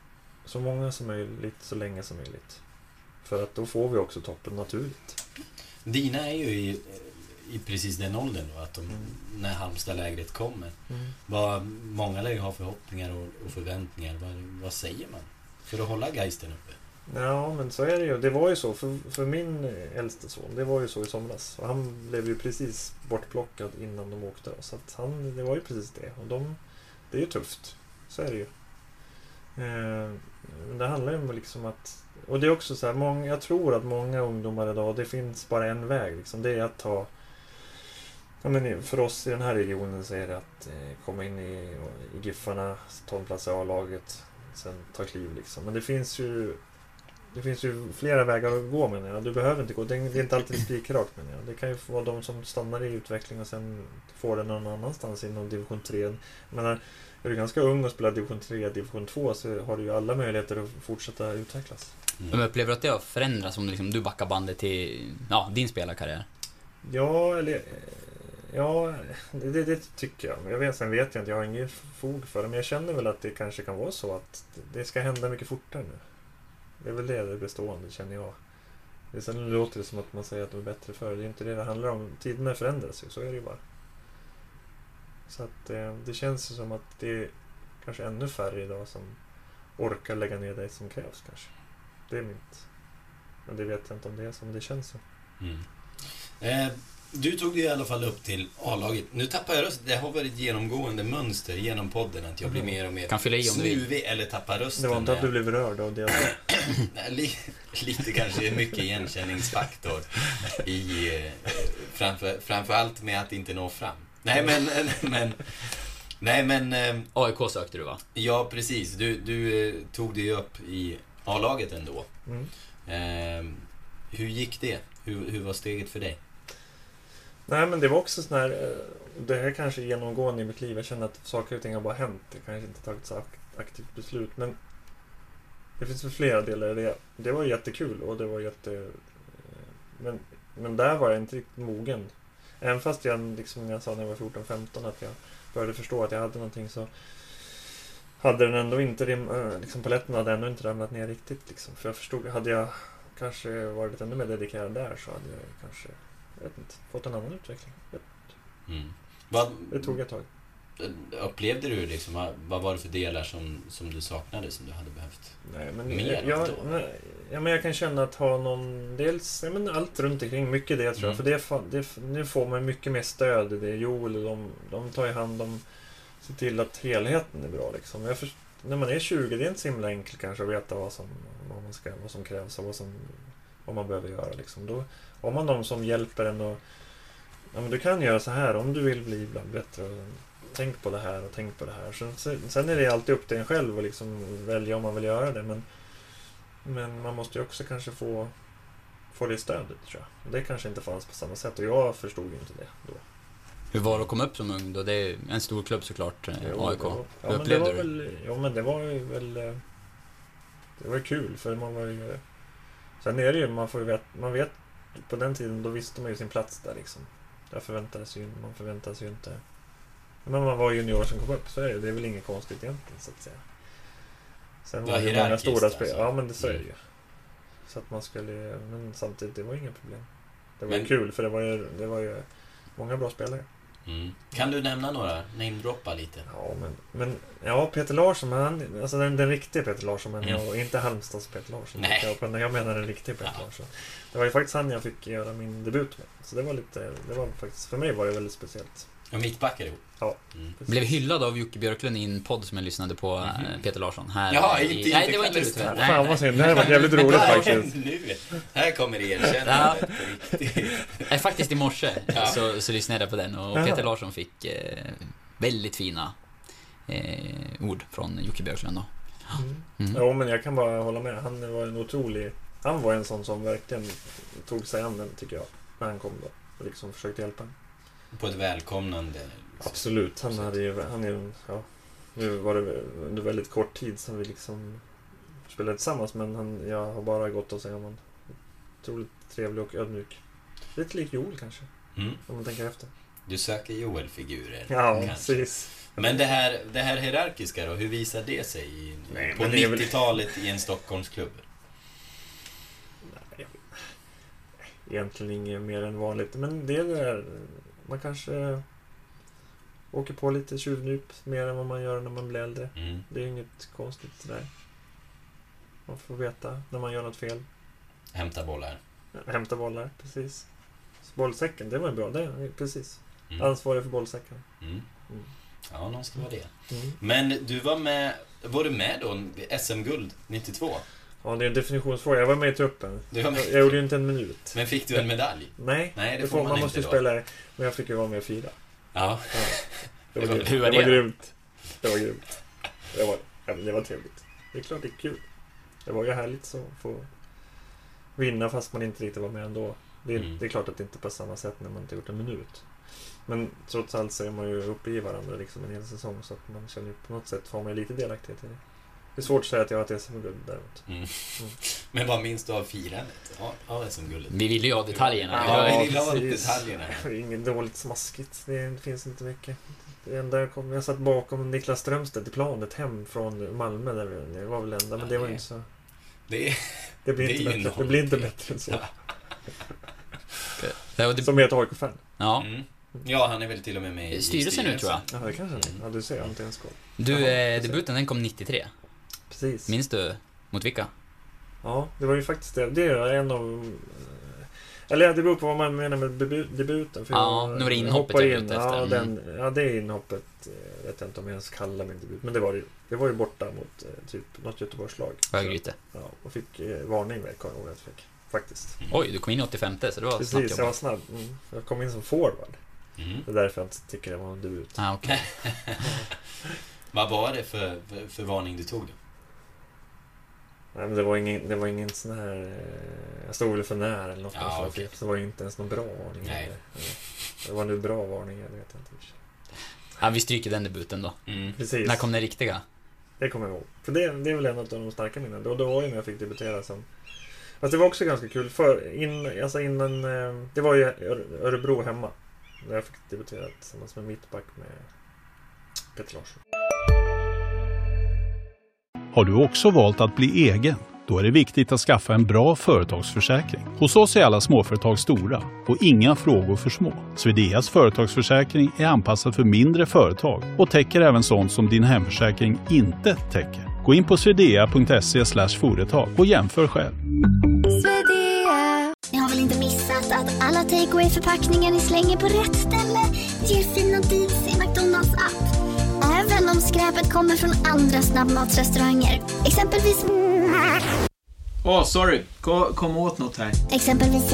så många som möjligt, så länge som möjligt. För att då får vi också toppen naturligt. Dina är ju i, i precis den åldern då, att de, Mm. när Halmstad-lägret kommer. Vad, många lär ju ha förhoppningar och, och förväntningar. Vad, vad säger man? För att hålla geisten uppe? Ja, men så är det ju. Det var ju så för, för min eh, äldste son. Det var ju så i somras. Och han blev ju precis bortplockad innan de åkte. Så att han, det var ju precis det. Och de, det är ju tufft. Så är det ju. Eh, men det handlar ju om liksom att... Och det är också så här, många, jag tror att många ungdomar idag, det finns bara en väg. Liksom. Det är att ta... Ja, men för oss i den här regionen så är det att eh, komma in i, i Giffarna, ta en plats i A-laget, sen ta kliv liksom. Men det finns ju det finns ju flera vägar att gå menar jag. Du behöver inte gå. Det är inte alltid spikrakt menar jag. Det kan ju vara de som stannar i utveckling och sen får det någon annanstans inom division 3. Jag menar, är du ganska ung och spelar division 3, division 2 så har du ju alla möjligheter att fortsätta utvecklas. Men upplever du att det har förändrats om liksom du backar bandet till ja, din spelarkarriär? Ja, eller... Ja, det, det, tycker jag. Jag vet, sen vet jag inte, jag har ingen fog för det. Men jag känner väl att det kanske kan vara så att det ska hända mycket fortare nu. Det är väl det, det bestående, känner jag. Det, sen låter det som att man säger att de är bättre förr. Det är inte det det handlar om. Tiderna förändras ju, så är det ju bara. Så att eh, det känns ju som att det är kanske ännu färre idag som orkar lägga ner det som krävs kanske. Det är mitt. Men det vet jag inte om det är som det känns så. Mm. Eh, du tog dig i alla fall upp till A-laget. Nu tappar jag rösten. Det har varit ett genomgående mönster genom podden att jag blir mer och mer Kan fylla i om snuvig eller tappar rösten. Det var inte att du blev rörd av det. Nej, li, lite kanske mycket igenkänningsfaktor i eh, framför, framförallt med att inte nå fram. Nej men, men Nej men, eh, AIK sökte du va? ja precis. Du, du eh, tog dig upp i A-laget ändå. Mm. Eh, hur gick det? Hur, hur var steget för dig? Nej, men det var också sån här... Eh, det här kanske är genomgående i mitt liv. Jag känner att saker och ting har bara hänt. Jag kanske inte tagit så aktivt beslut. Men det finns väl flera delar i det. Det var jättekul och det var jätte... Eh, men, men där var jag inte riktigt mogen. Även fast jag, liksom jag sa när jag var 14-15 att jag började förstå att jag hade någonting så hade den ändå inte, eh, liksom paletten hade ändå inte ramlat ner riktigt. Liksom. För jag förstod, hade jag kanske varit ännu mer dedikerad där så hade jag kanske, vet inte, fått en annan utveckling. Det, Mm. Vad, det tog ett tag. Upplevde du liksom, vad, var det för delar som, som du saknade som du hade behövt? Nej, men Mer jag, då? ja, men jag kan känna att ha någon, dels ja, men allt runt omkring, mycket det tror jag. Mm. För det, det, nu får man mycket mer stöd. Det är Joel och de, de tar ju hand om, ser till att helheten är bra liksom. Jag först, när man är 20, det är inte så himla enkelt kanske att veta vad som, vad man ska, vad som krävs och vad, som, vad man behöver göra liksom. Då har man de som hjälper en och Ja, men du kan göra så här om du vill bli ibland bättre. Och tänk på det här och tänk på det här. Sen, sen- är det alltid upp till en själv att liksom välja om man vill göra det. Men, men man måste ju också kanske få, få det stödet tror jag. Det kanske inte fanns på samma sätt. Och jag förstod ju inte det då. Hur var det att komma upp som ung då? Det är en stor klubb såklart, eh, Jo, AIK. det var- Hur Ja, men det upplevde var du? väl, Ja, men det var ju väl... eh, Det var kul för man var ju... Sen är det ju, man får ju veta, man vet på den tiden då visste man ju sin plats där liksom. Där förväntades ju, man förväntades ju inte... Men man var junior som kom upp, så är det. Det är väl inget konstigt egentligen så att säga. Sen var det ju många stora spel. alltså. Ja men det så är det Mm. ju. Så att man skulle, men samtidigt, det var inga problem. Det var Men- kul för det var ju, det var ju många bra spelare. Mm. Kan du nämna några? Namedroppa lite. Ja, men, men ja, Peter Larsson, men han, alltså den, den riktiga Peter Larsson, men Mm. jag, och inte Halmstads Peter Larsson. Nej. Jag, jag menar den riktiga Peter Ja. Larsson. Det var ju faktiskt han jag fick göra min debut med. Så det var lite, det var faktiskt, för mig var det väldigt speciellt. Ja, mittbackar. Ja. Mm. Blev hyllad av Jocke Björklund i en podd som jag lyssnade på, eh, Mhm. Peter Larsson. Här Ja, i- inte- Nej, inte det var inte du. Fan Nej, vad synd, det här var jävligt roligt faktiskt. nu? Här kommer erkännandet på riktigt. Nej, faktiskt i morse Ja. så, så lyssnade jag på den och. Peter Larsson fick eh, väldigt fina eh, ord från Jocke Björklund då. Mm. Mm. Jo, men jag kan bara hålla med. Han var en otrolig... Han var en sån som verkligen tog sig an den, tycker jag. När han kom då. Och liksom försökte hjälpa en. På ett välkomnande. Absolut. Han hade ju... Han är ju ja, nu var det under väldigt kort tid som vi liksom spelade tillsammans. Men han, jag har bara gått och säga om han otroligt trevlig och ödmjuk. Lite lik Joel kanske, Mm. om man tänker efter. Du söker Joel-figurer. Ja, kanske. precis. Men det här, det här hierarkiska då, hur visar det sig i, Nej, på men det är väl- 90-talet i en Stockholmsklubb? Nej, Egentligen inget mer än vanligt. Men det är det där. Man kanske åker på lite tjuvnyp mer än vad man gör när man blir äldre. Mm. Det är inget konstigt där. Man får veta när man gör något fel. Hämta bollar. Hämta bollar, precis. Bollsäcken, det var bra. Det, precis. Mm. Ansvarig för bollsäcken. Mm. Mm. Ja, någon ska vara det. Mm. Men du var med, var du med då, SM-guld 92? Ja, det är en definitionsfråga. Jag var med i truppen. Med. Jag, gjorde ju inte en minut. Men fick du en medalj? Nej, Nej, det får man man inte måste då. spela. Men jag fick ju vara med och fira. Ja. Ja. Det var, grymt. hur var det var grymt. Det var grymt. Det var, det var trevligt. Det är klart det är kul. Det var ju härligt så att få vinna fast man inte riktigt var med ändå. Det är, Mm. det är klart att det inte är på samma sätt när man inte gjort en minut. Men trots allt så är man ju uppe i varandra liksom en hel säsong så att man känner ju på något sätt får man ju lite delaktighet i det. Det är svårt att säga att jag har ett SM-guld däremot. Mm. Men vad minns du av firandet av, SM-guldet? Vi ville ju ha detaljerna. Ja, Ja, vi vill ha detaljerna. Det är Inget dåligt smaskigt. Det finns inte mycket. Det enda jag, kom, jag satt bakom Niklas Strömstedt i planet hem från Malmö. Där vi- det var väl det enda, men det var ju inte så... Det är, Det blir, Det inte, bättre. det blir inte bättre än så. Ja. det, Som ett AIK-fan. ja. mm. ja, han är väl till och med med i Styrelsen nu tror jag. Ja, det kanske han är. Ja, du ser. Jag har inte ens koll. Du, Jaha, eh, debuten den kom 93. Precis. Minns du mot vilka? Ja, det var ju faktiskt det. Det är en av... Eller det beror på vad man menar med debu- debuten. För Ja, jag- nu var det jag inhoppet jag in. ute efter. Ja, Mm. den, ja, det inhoppet eh, vet jag inte om jag ens kallar min debut. Men det var, det, det var ju borta mot eh, typ något Göteborgslag. Örgryte. Ja, och fick eh, varning med, kommer jag jag fick. Faktiskt. Oj, du kom in i 85 så det var snabbt Precis, jag var snabb. Mm. Jag kom in som forward. Mm. Det är därför jag inte tycker det var en debut. Ah, okej. Vad var det för, för, för varning du tog då? Nej, men det var ingen, det var ingen sån här... Eh, jag stod väl för nära eller något. Ja. Så det var ju inte ens någon bra varning. Nej. Det var nu bra varning, jag vet inte. Ja, vi stryker den debuten då. Mm. Precis. När kom den riktiga? Det kommer jag ihåg. För det, det är väl en av de starka minnena. Då, då var ju när jag fick debutera som... Fast det var också ganska kul. För in, alltså innan... eh, Det var ju Öre- Örebro hemma. Där jag fick debutera tillsammans med mittback med Peter Larsson. Har du också valt att bli egen? Då är det viktigt att skaffa en bra företagsförsäkring. Hos oss är alla småföretag stora och inga frågor för små. Swedeas företagsförsäkring är anpassad för mindre företag och täcker även sånt som din hemförsäkring inte täcker. Gå in på swedea.se företag och jämför själv. Ni har väl inte missat att alla takeaway förpackningar ni slänger på rätt ställe ger fina deals i McDonalds app. Även om skräpet kommer från andra snabbmatsrestauranger. Exempelvis... Åh, sorry. Kom, kom åt något här. Exempelvis...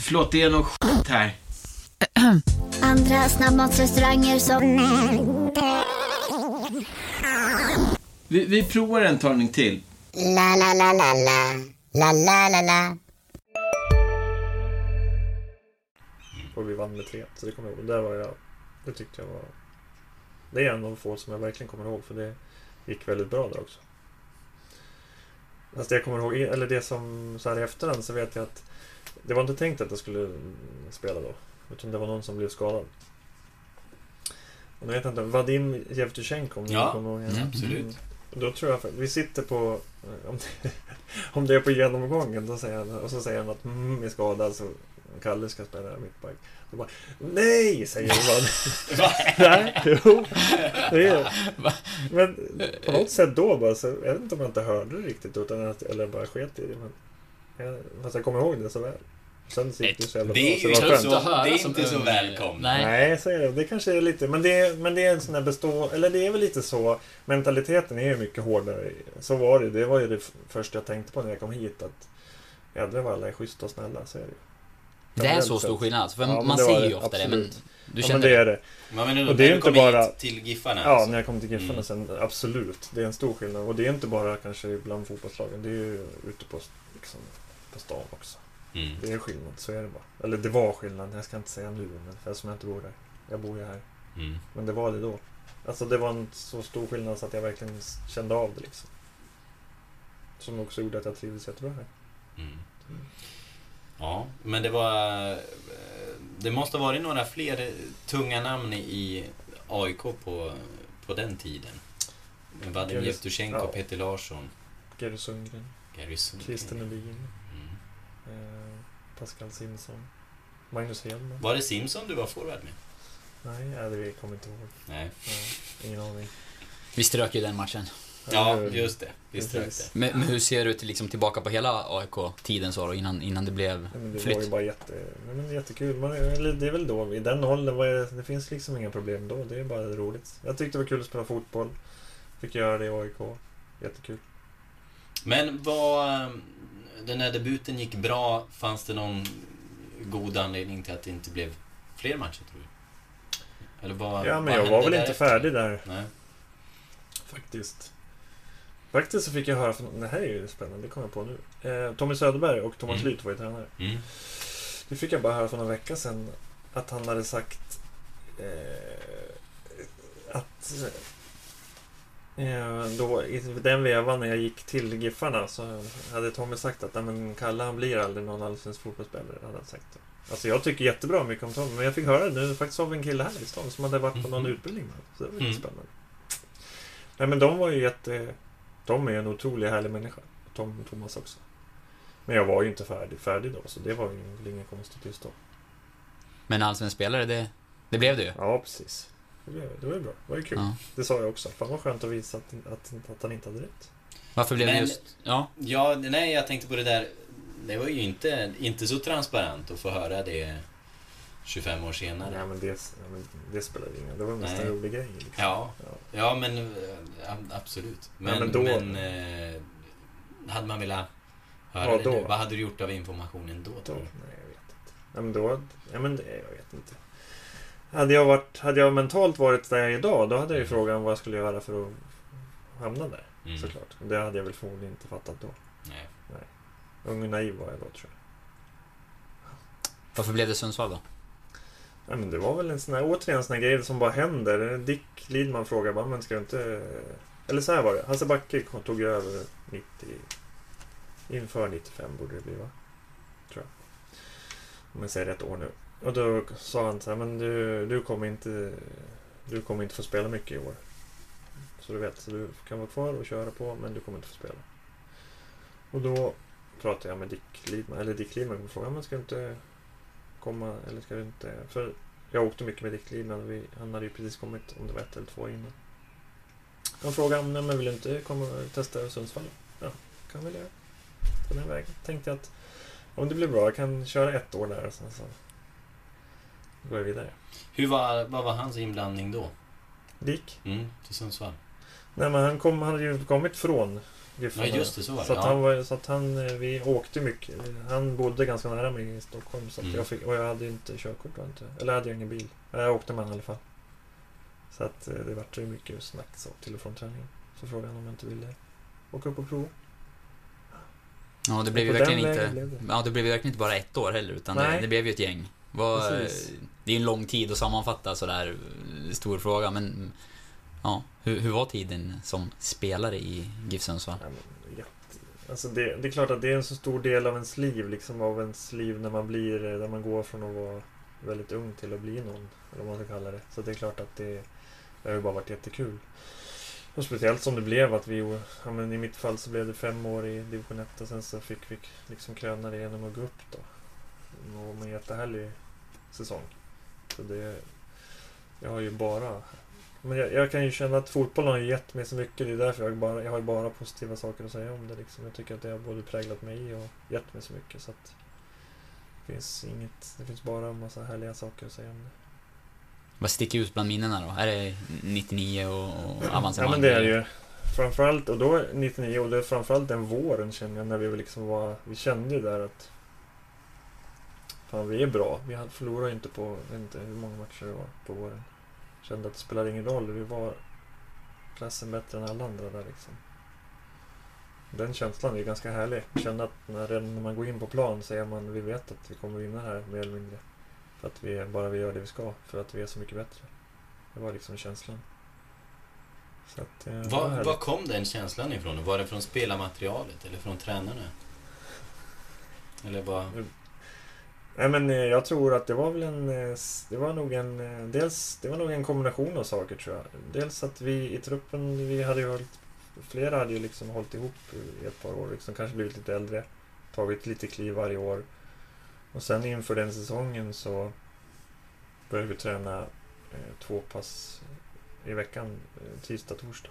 Förlåt, det är något skit här. Andra snabbmatsrestauranger som... Vi, vi provar en talning till. La, la, la, la, la. La, la, la, la. Och vi vann med 3 Så det kommer jag ihåg. Där var jag... Det tyckte jag var... Det är en av de få som jag verkligen kommer ihåg. För det gick väldigt bra där också. Fast det jag kommer ihåg, eller det som så här i efterhand så vet jag att det var inte tänkt att jag skulle spela då. Utan det var någon som blev skadad. Och nu vet jag inte, Vadim Jevtusjenko om ni Ja, kommer ihåg mm, honom? absolut. Mm. Då tror jag, vi sitter på, om det, om det är på genomgången, då säger han, och så säger han att mm, är skadad så Kalle ska spela mittback. Bara, nej, säger jag bara. nej, jo. Det är, men på något sätt då bara, så, jag vet inte om jag inte hörde det riktigt, utan att, eller bara sket i det. Men, jag, fast jag kommer ihåg det så väl. Sen så gick det så jävla bra. Det är så det så, det är inte så välkommet. Nej. Nej, så är det. Det kanske är lite, men det, är- men det är en sån här bestå... Eller det är väl lite så. Mentaliteten är ju mycket hårdare. Så var det. Det var ju det första jag tänkte på när jag kom hit. Att jädrar vad alla är schyssta och snälla. Så är det. Det är så stor skillnad. alltså, För Ja, man säger ju det, ofta det, men absolut. du Ja, kände men det är det. Men men Och det är inte kom bara- till Giffarna Ja, alltså. när jag kom till Giffarna Mm. sen. Absolut. Det är en stor skillnad. Och det är inte bara kanske bland fotbollslagen. Det är ju ute på, liksom, på stan också. Mm. Det är skillnad. Så är det bara. Eller det var skillnad. Jag ska inte säga nu. Men för som jag inte bor där. Jag bor ju här. Mm. Men det var det då. Alltså det var en så stor skillnad så att jag verkligen kände av det liksom. Som också gjorde att jag trivdes jättebra här. Mm. Ja, men det var... eh, Det måste ha varit några fler tunga namn i AIK på, på den tiden. Vadim Jevtusjenko, ja. Peter Larsson, Gary Sundgren, Gary Sundgren. Christer Nordin, Mm. eh, Pascal Simonsson, Magnus Hedman. Var det Simson du var forward med? Nej, det kommer jag inte ihåg. Nej. Ja, ingen aning. Vi strök ju den matchen. Ja, just det. Det. Men, men hur ser du till, liksom, tillbaka på hela AIK-tiden så då, innan, innan det blev men det flytt? var ju bara jätte, men jättekul. Man, det är väl då, i den åldern, var det, det finns liksom inga problem då. Det är bara roligt. Jag tyckte det var kul att spela fotboll. Fick göra det i AIK. Jättekul. Men vad... Den här debuten gick bra. Fanns det någon god anledning till att det inte blev fler matcher, tror du? Eller vad, Ja, men vad jag var väl inte färdig där. Nej. Faktiskt. Faktiskt så fick jag höra, från, det här är ju spännande, det kommer jag på nu. Eh, Tommy Söderberg och Thomas Mm. Lyth var ju tränare. Mm. Det fick jag bara höra för några vecka sedan att han hade sagt eh, att eh, då, i den vevan när jag gick till Giffarna så hade Tommy sagt att "Nej, men Kalle han blir aldrig någon allsvensk fotbollsspelare. Hade han sagt. Alltså jag tycker jättebra mycket om Tommy men jag fick höra det nu faktiskt av en kille här i stan som hade varit på någon Mhm. utbildning med. Så det var Mm. lite spännande. Nej men de var ju jätte... De är en otroligt härlig människa. Tom och Thomas också. Men jag var ju inte färdig, färdig då, så det var ju väl inget konstigt just då. Men allsvensk spelare, det, det blev det ju. Ja, precis. Det, blev, det var ju bra. Det var ju kul. Ja. Det sa jag också. Fan vad skönt att visa att, att, att han inte hade rätt. Varför blev det Men- just... Ja, Ja, nej, jag tänkte på det där. det var ju inte, inte så transparent att få höra det 25 år senare. Nej, men det, ja, men det spelar ingen Det var mest Nej. en rolig grej. Liksom. Ja, ja men eh, absolut. Men, Ja, men då- men, eh, hade man velat höra Ja, det då. nu? Vad hade du gjort av informationen då, Då, nej, jag vet inte. Ja, men då... Ja, men det, jag vet inte. Hade jag, varit, hade jag mentalt varit där jag är idag, då hade jag ju frågan vad jag skulle göra för att hamna där. Mm. Såklart. Det hade jag väl förmodligen inte fattat då. Nej. Nej. Ung och naiv var jag då, tror jag. Varför blev det Sundsvall då? Ja, men det var väl en sån här, återigen en sån här grej som bara händer. Dick Lidman frågade bara, men ska du inte... Eller så här var det. Hasse Backe tog över 90... Inför 95 borde det bli, va? Tror jag. Om jag säger rätt år nu. Och då sa han så här, men du, du kommer inte... Du kommer inte få spela mycket i år. Så du vet, så du kan vara kvar och köra på, men du kommer inte få spela. Och då pratade jag med Dick Lidman, eller Dick Lidman och frågade, men ska du inte komma, eller ska du inte... För jag åkte mycket med Dick Lidman, vi, han hade ju precis kommit, om det var ett eller två innan. Han frågade, nej men vill du inte komma och testa Sundsvall? Ja, kan väl göra. På den vägen. Tänkte jag att om det blir bra, jag kan köra ett år där och sen så går jag vidare. Hur var, vad var hans inblandning då? Dick? Mm, till Sundsvall? Nej men han, kom, han hade ju kommit från Giffarna. Ja, just det, så var det, Så, att ja. han var, så att han, eh, vi åkte mycket. Han bodde ganska nära mig i Stockholm. Så Mm. jag fick, och jag hade inte körkort. var Inte, eller hade jag ingen bil. Jag åkte med honom i alla fall. Så att eh, det vart ju mycket snack så, till och från träningen. Så frågade han om jag inte ville åka upp och prova. Ja, det blev ju verkligen inte... blev det. Ja, det blev verkligen inte bara ett år heller, utan det, det blev ju ett gäng. Precis. det är en lång tid att sammanfatta sådär, eh, stor fråga, men... Ja, hur, hur var tiden som spelare i GIF Sundsvall? Ja, men, Alltså det, det är klart att det är en så stor del av ens liv, liksom av ens liv när man blir, eh, när man går från att vara väldigt ung till att bli någon, eller vad man ska kalla det. Så det är klart att det, det har ju bara varit jättekul. Och speciellt som det blev att vi, ja men i mitt fall så blev det fem år i division 1 och sen så fick vi liksom kröna det genom att gå upp då. Och var en jättehärlig säsong. Så det, jag har ju bara men jag, jag kan ju känna att fotbollen har gett mig så mycket. Det är därför jag, bara, jag har ju bara positiva saker att säga om det. Liksom. Jag tycker att det har både präglat mig och gett mig så mycket. Så att det finns inget, det finns bara en massa härliga saker att säga om det. Vad sticker ut bland minnena då? Är det 99 och, och avancemang? Ja men det är det ju. Framförallt, och då 99, och det är framförallt den våren känner jag när vi liksom var, vi kände ju där att Fan vi är bra. Vi ju inte på, inte hur många matcher det var på våren. Kände att det spelade ingen roll, vi var klassen bättre än alla andra där liksom. Den känslan är ganska härlig. Känna att när, redan när man går in på plan så är man, vi vet att vi kommer vinna här mer eller mindre. För att vi, bara vi gör det vi ska, för att vi är så mycket bättre. Det var liksom känslan. Så att, eh, var Var, var kom den känslan ifrån? Var det från spelarmaterialet eller från tränarna? Eller vad? Nej men eh, jag tror att det var väl en... Eh, det var nog en... Eh, dels, det var nog en kombination av saker tror jag. Dels att vi i truppen, vi hade ju hållit... Flera hade ju liksom hållit ihop i ett par år, liksom kanske blivit lite äldre. Tagit lite kliv varje år. Och sen inför den säsongen så började vi träna eh, två pass i veckan. Tisdag, torsdag.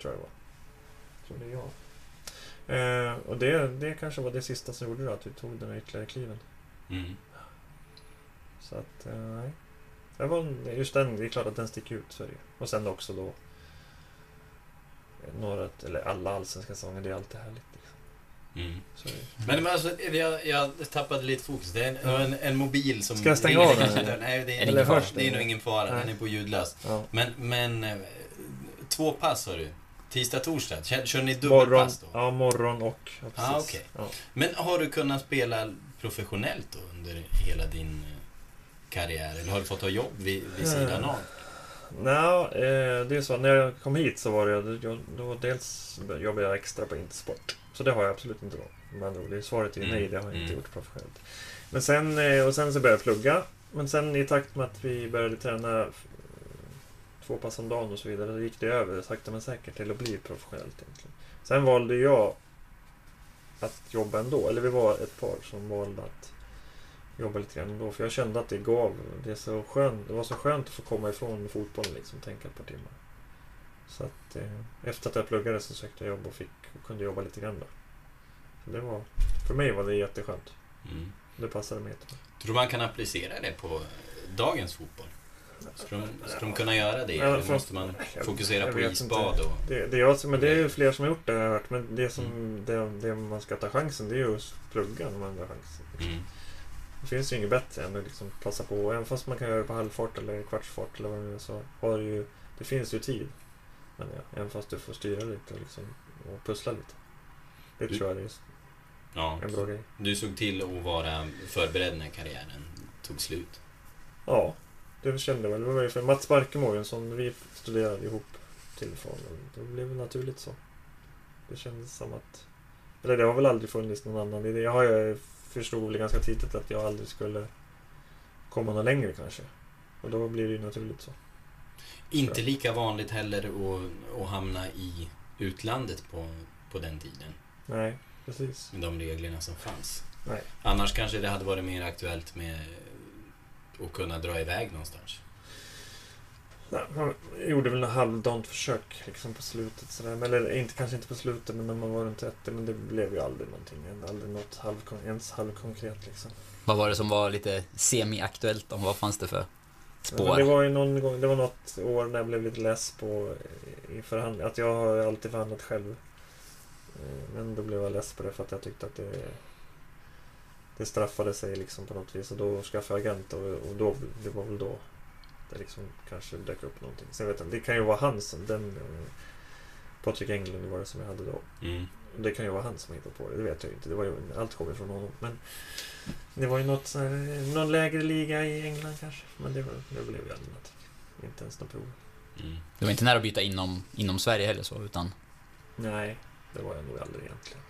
Tror jag det var. Tror det är jag. Eh, och det, det kanske var det sista som gjorde då, att vi tog den här ytterligare kliven. Mm. Så att, eh, nej. Det var, just den, det är klart att den sticker ut, så är det ju. Och sen också då några, eller alla allsvenska säsonger, det är alltid härligt. Liksom. Mm. Men, men alltså, jag, jag tappade lite fokus. Det är en, en, en mobil som... Ska jag stänga ringer av den. Nej, det är, Eller hörs det? är nog ingen fara. Nej. Den är på ljudlös. Ja. Men, men eh, två pass har du. Tisdag, torsdag. Kör, kör ni dubbelpass då? ja, morgon och... Ja, Ah, okej. ja. Men har du kunnat spela professionellt då under hela din eh, karriär? Eller har du fått ha jobb vid, vid sidan Eh, av? Nå, eh, det är så. När jag kom hit så var det... Jag, då dels jobbade jag extra på Intersport. Så det har jag absolut inte då. Med andra ord, svaret är ju nej, det har jag inte mm. gjort professionellt. Men sen, och sen så började jag plugga. Men sen i takt med att vi började träna två pass om dagen och så vidare, då gick det över sakta men säkert till att bli professionellt egentligen. Sen valde jag att jobba ändå. Eller vi var ett par som valde att jobba lite grann ändå. För jag kände att det gav, det, så skönt, det var så skönt att få komma ifrån fotbollen liksom, tänka ett par timmar. Så att eh, efter att jag pluggade så sökte jag jobb och fick och kunde jobba lite grann då. Så det var, för mig var det jätteskönt. Mm. Det passade mig jättebra. Tror du man kan applicera det på dagens fotboll? Ska de, ska de kunna göra det? Eller måste man fokusera jag på isbad? Och... Det, det, är jag, men det är ju fler som har gjort det har jag hört. Men det som Mm. det, det man ska ta chansen det är ju att plugga när man har chansen. Mm. Det finns ju inget bättre än att liksom passa på. Även fast man kan göra det på halvfart eller kvartsfart eller vad det nu är så har det ju... Det finns ju tid. Men ja, även fast du får styra lite liksom, och pussla lite. Det Du- tror jag är Ja. en bra grej. Du såg till att vara förberedd när karriären tog slut. Ja, det kände jag väl. Det var ju för Mats Barkemo som vi studerade ihop till från. Det blev naturligt så. Det kändes som att... Eller det har väl aldrig funnits någon annan idé. Jag har ju förstod väl ganska tidigt att jag aldrig skulle komma någon längre kanske. Och då blir det ju naturligt så. Inte Ja. lika vanligt heller att, att hamna i utlandet på, på den tiden. Nej, precis. Med de reglerna som fanns. Nej. Annars kanske det hade varit mer aktuellt med att kunna dra iväg någonstans. Nej, man gjorde väl en halvdant försök liksom på slutet. Sådär. Eller inte, kanske inte på slutet, men när man var runt 30. Men det blev ju aldrig någonting. Aldrig något halvkon, ens halvkonkret liksom. Vad var det som var lite semi-aktuellt om? Vad fanns det för spår? det var ju någon gång, det var något år när jag blev lite less på i förhandling. Att jag har alltid förhandlat själv. Eh, Men då blev jag less på det för att jag tyckte att det det straffade sig liksom på något vis och då skaffade jag agent och, och då, det var väl då det liksom kanske dök upp någonting. Sen vet jag inte, det kan ju vara han som, den eh, Patrik Englund var det som jag hade då. Mm. Det kan ju vara han som hittade på det, det vet jag ju inte. Det var ju, allt kommer från honom. Men det var ju något, så här, någon lägre liga i England kanske. Men det, var, det blev ju aldrig någonting. Inte ens något prov. Mm. Det var inte nära att byta inom, inom Sverige heller så, utan... Nej, det var jag nog aldrig egentligen.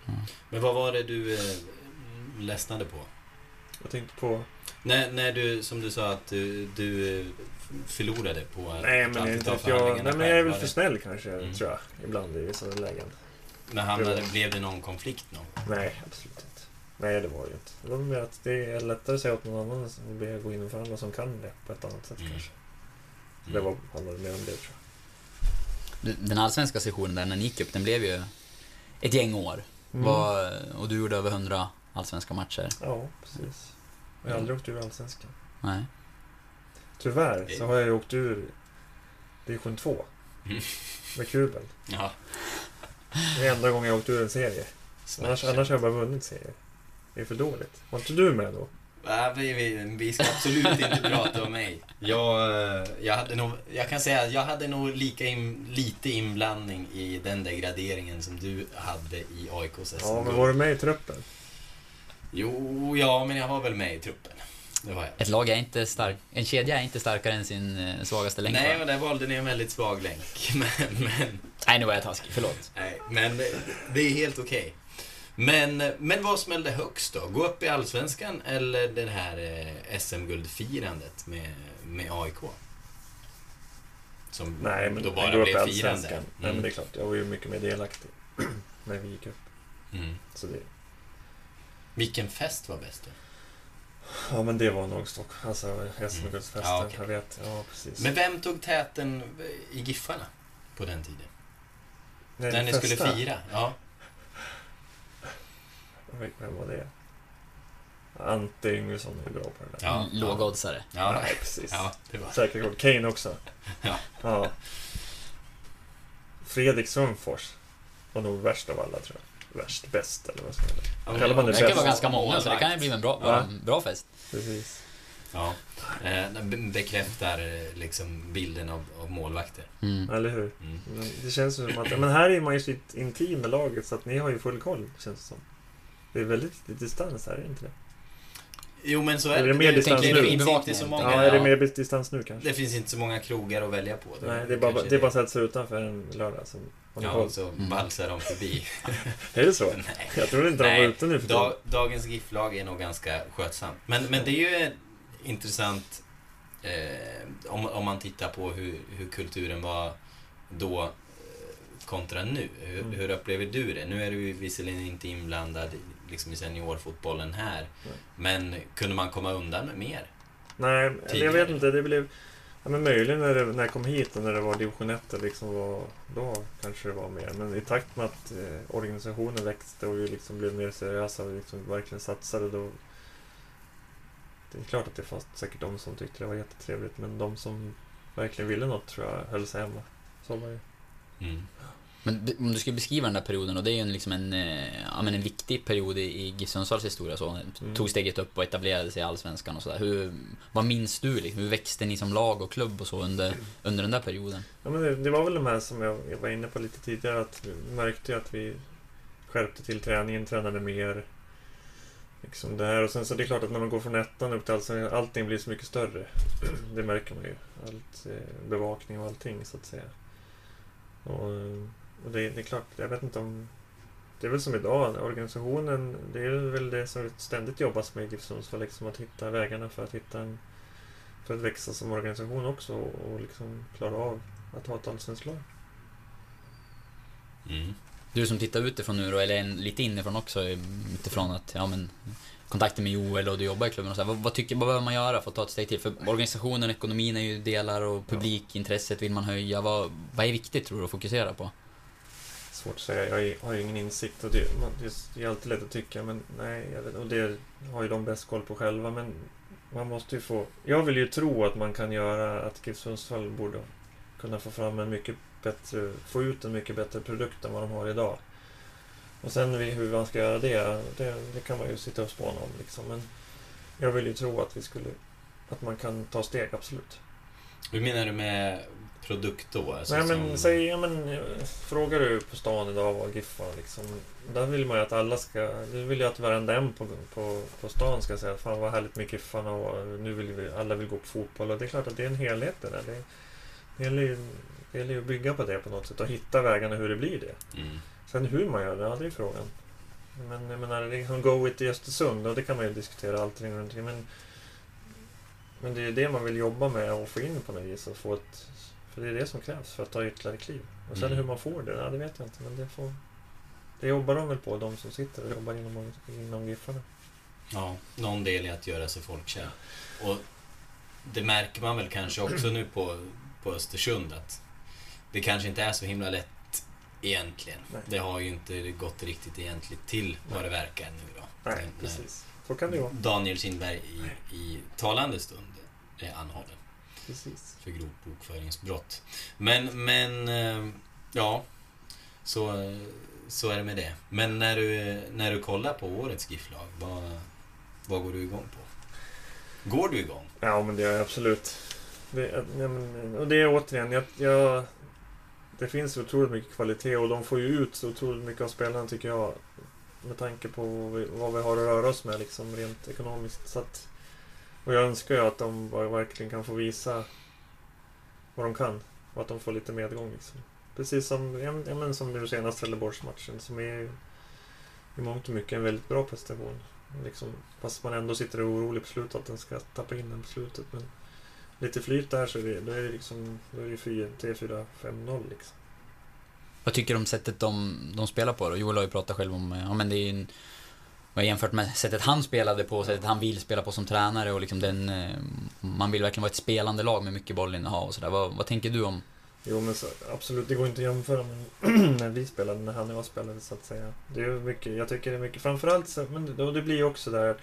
Men vad var det du eh, ledsnade på? Jag tänkte på... När, när du, som du sa, att du, du eh, förlorade på Nej, att men, inte vet jag, nej, men jag är väl för snäll kanske, Mm. tror jag. Ibland i vissa lägen. Men hamnade, blev det någon konflikt någon? Nej, absolut inte. Nej, det var det ju inte. Det var mer att det är lättare att säga åt någon annan och be gå in och förhandla som kan det på ett annat sätt Mm. kanske. Det var, handlade mer om det tror jag. Den allsvenska sessionen där när ni gick upp, den blev ju ett gäng år. Mm. Var, och du gjorde över 100 allsvenska matcher. Ja, precis. Jag har aldrig åkt ur Allsvenskan. Nej. Tyvärr så har jag ju åkt ur division 2. Mm. Med Kubel. Ja. Det är enda gången jag åkt ur en serie. Annars, annars har jag bara vunnit serier. Det är för dåligt. Var inte du med då? Nej, vi, vi, vi ska absolut inte prata om mig. Jag, eh, jag, hade nog, jag kan säga att jag hade nog lika in, lite inblandning i den degraderingen som du hade i AIKs SM. Ja, men var du med i truppen? Jo, ja, men jag var väl med i truppen. Det var jag. Ett lag är inte stark, en kedja är inte starkare än sin eh, svagaste länk. Nej, va? men där valde ni en väldigt svag länk. Men, men, Nej, nu var jag taskig, förlåt. nej, men det är helt okej. Men, men vad smällde högst då? Gå upp i Allsvenskan eller det här eh, SM-guldfirandet med, med AIK? Som Nej, men då jag bara går upp i blev Allsvenskan. firande. Nej, men det är klart. Jag var ju mycket mer delaktig när vi gick upp. Mm. Så det, Vilken fest var bäst då? ja, men det var nog Stock. Alltså SM-guldsfesten. Mm. Ja, okej. Jag vet. Ja, precis. Men vem tog täten i Giffarna på den tiden? Nej, När ni skulle fira? Ja. Vem var det? Ante Yngvesson är bra på det där. Ja. Lågoddsare. Ja, Nej, precis. ja det var Säkert god. Kane också. Ja. ja. Fredrik Sundfors var nog värst av alla, tror jag. Värst, bäst, eller vad ska man säga. Det det kan vara ganska många, så det kan ju bli en bra, Ja. en bra fest. Precis. Ja. Eh, den bekräftar eh, liksom bilden av, av målvakter. Mm. Eller hur? Mm. Det känns som att... Men här är man ju så intim med laget, så att ni har ju full koll, känns det som. Det är väldigt lite distans här, är det inte det? Jo, men så är Är det. det mer distans det nu? finns I inte bevakningen, så många, Ja, är det mer distans nu kanske? det finns inte så många krogar att välja på. Då Nej, det är bara, kanske det är bara att sätta sig utanför en lördag. Så Ja, och så valsar de förbi. Är det så? Nej. Jag trodde inte de var ute nu för Da, dagens GIF-lag är nog ganska skötsamt. Men, men det är ju intressant eh, om, om man tittar på hur, hur kulturen var då eh, kontra nu. Hur, Mm. hur upplever du det? Nu är du visserligen inte inblandad i- liksom i seniorfotbollen här. Nej. Men kunde man komma undan med mer? Nej, eller jag Tidigare. vet inte. Det blev... Ja, men möjligen när, det, när jag kom hit och när det var division 1 liksom var, då kanske det var mer. Men i takt med att eh, organisationen växte och vi liksom blev mer seriösa och liksom verkligen satsade då. Det är klart att det fanns säkert de som tyckte det var jättetrevligt men de som verkligen ville något tror jag höll sig hemma. Så var det Mm. Men om du ska beskriva den där perioden, och det är ju en, liksom en, eh, ja, men en viktig period i, GIF Sundsvalls historia. Så, Mm. Tog steget upp och etablerade sig i Allsvenskan och sådär. Vad minns du? Liksom? Hur växte ni som lag och klubb och så under, under den där perioden? Ja, men det, det var väl de här som jag, jag var inne på lite tidigare. Att vi märkte att vi skärpte till träningen, tränade mer. Liksom det här. Och sen så det är klart att när man går från ettan upp till allsvenskan, allting blir så mycket större. Det märker man ju. Allt, eh, bevakning och allting så att säga. Och, eh, och det, det är klart, jag vet inte om... Det är väl som idag, organisationen, det är väl det som ständigt jobbas med i Sundsvall, liksom att hitta vägarna för att hitta en... För att växa som organisation också och liksom klara av att ha ett allsvenskt lag. Mm. Du som tittar utifrån nu då, eller en, lite inifrån också, utifrån att, ja men kontakter med Joel och du jobbar i klubben och så här, vad, vad, tycker, vad behöver man göra för att ta ett steg till? För organisationen, ekonomin är ju delar och publikintresset vill man höja. Vad, vad är viktigt tror du att fokusera på? Svårt att säga. Jag är- har ju ingen insikt och det, man, det är alltid lätt att tycka men nej, jag vet, och det har ju de bäst koll på själva men man måste ju få... Jag vill ju tro att man kan göra att GIF Sundsvall borde kunna få fram en mycket bättre, få ut en mycket bättre produkt än vad de har idag. Och sen hur man ska göra det, det, det kan man ju sitta och spåna om liksom. Men jag vill ju tro att vi skulle, att man kan ta steg, absolut. Hur menar du med produkt då? Alltså Nej men som- säg, ja, men, frågar du på stan idag vad GIF har liksom. Där vill man ju att alla ska, det vill ju att varenda en på, på, på stan ska säga fan vad härligt med Giffarna och nu vill vi, alla vill gå på fotboll. Och det är klart att det är en helhet det där. Det, det gäller ju det gäller ju att bygga på det på något sätt och hitta vägarna hur det blir det. Mm. Sen hur man gör det, ja det är frågan. Men jag menar, det är som Go It i Östersund och det kan man ju diskutera allting runt omkring, men Men det är ju det man vill jobba med och få in på något vis och få ett För det är det som krävs för att ta ytterligare kliv. Och sen Mm. hur man får det, ja, det vet jag inte men det får Det jobbar de väl på, de som sitter och jobbar inom, inom Giffarna. Ja, någon del i att göra sig folkkär. Och det märker man väl kanske också nu på, på Östersund att det kanske inte är så himla lätt egentligen. Nej. Det har ju inte gått riktigt egentligt till vad det verkar nu då. Nej, När- precis. Så kan det vara. Daniel Kindberg i, i talande stund är anhållen Precis. för grovt bokföringsbrott. Men, men, eh, ja. Så, så är det med det. Men när du, när du kollar på årets GIF-lag, vad, vad går du igång på? Går du igång? Ja, men det gör jag absolut. Det, ja, men, och det är återigen, jag, jag, det finns otroligt mycket kvalitet och de får ju ut så otroligt mycket av spelarna tycker jag. Med tanke på vad vi, vad vi har att röra oss med liksom rent ekonomiskt. Så att, och jag önskar ju att de verkligen kan få visa vad de kan. Och att de får lite medgång liksom. Precis som, ja, men- som nu senast Trelleborgsmatchen som är i mångt och mycket en väldigt bra prestation. Liksom, fast man ändå sitter och är orolig på slutet att den ska tappa in den på slutet. Men lite flyt där så är det, då är det liksom då är det 4, 3, 4, 5, 0 liksom. Vad tycker du om sättet de, de spelar på då? Joel har ju pratat själv om, eh, ja men det är en, och jämfört med sättet han spelade på, sättet han vill spela på som tränare och liksom den, eh, man vill verkligen vara ett spelande lag med mycket bollinnehav och sådär. Vad, vad tänker du om? Jo men så, absolut, det går inte att jämföra med när vi spelade, när han och jag spelade så att säga. Det är ju mycket, jag tycker det är mycket, framförallt så, men det, och det blir ju också där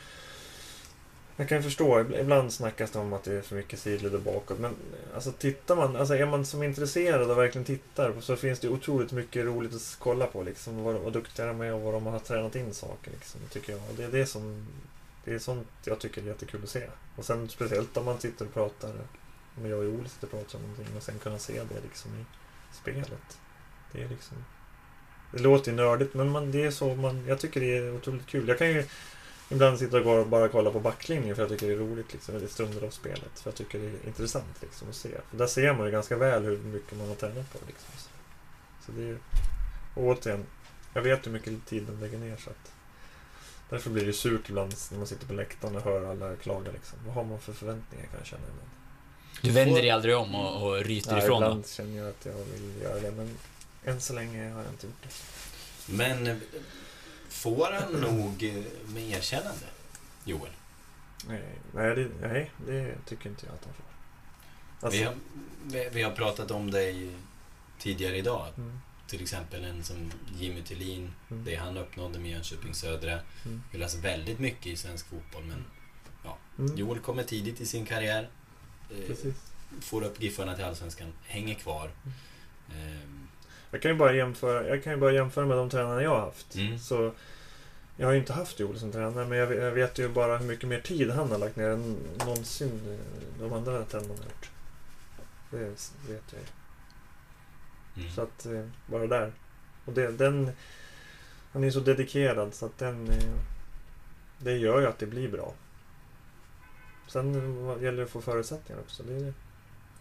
jag kan förstå, ibland snackas det om att det är för mycket sidled och bakåt. Men eh, alltså tittar man, alltså är man som intresserad och verkligen tittar så finns det otroligt mycket roligt att kolla på liksom. Vad, vad duktiga de är och vad de har tränat in saker liksom, tycker jag. Och det är det som, det är sånt jag tycker är jättekul att se. Och sen speciellt om man sitter och pratar, om jag och Joel sitter och pratar om någonting och sen kunna se det liksom i spelet. Det är liksom... Det låter ju nördigt men man, det är så man, jag tycker det är otroligt kul. Jag kan ju ibland sitta och gå och bara kolla på backlinjen för jag tycker det är roligt liksom, i stunder av spelet. För jag tycker det är intressant liksom att se. För där ser man ju ganska väl hur mycket man har tränat på liksom. Så, så det är ju... Och återigen, jag vet hur mycket tid de lägger ner så att... Därför blir det surt ibland när man sitter på läktaren och hör alla klaga liksom. Vad har man för förväntningar kan jag känna ibland. Du vänder dig aldrig om och, och ryter Ja, ifrån då? ibland känner jag att jag vill göra det men än så länge har jag inte gjort det. Men får han nog eh, med erkännande, Joel? Nej, nej, det, nej, det tycker inte jag att han får. Alltså, Vi, har, vi, vi har pratat om dig tidigare idag. Mm. Till exempel en som Jimmy Tillin, Mm. det han uppnådde med Jönköping Södra. Mm. Läser väldigt mycket i svensk fotboll, men ja. Mm. Joel kommer tidigt i sin karriär. Eh, får upp Giffarna till Allsvenskan, hänger kvar. Mm. Jag kan ju bara jämföra, jag kan ju bara jämföra med de tränarna jag har haft. Mm. Så jag har ju inte haft Joel som tränare, men jag vet, jag vet ju bara hur mycket mer tid han har lagt ner än någonsin eh, de andra tränarna har gjort. Det vet jag ju. mm. Så att, eh, bara där. Och det, den... Han är så dedikerad så att den... eh, Det gör ju att det blir bra. Sen gäller det att få förutsättningar också. Det är,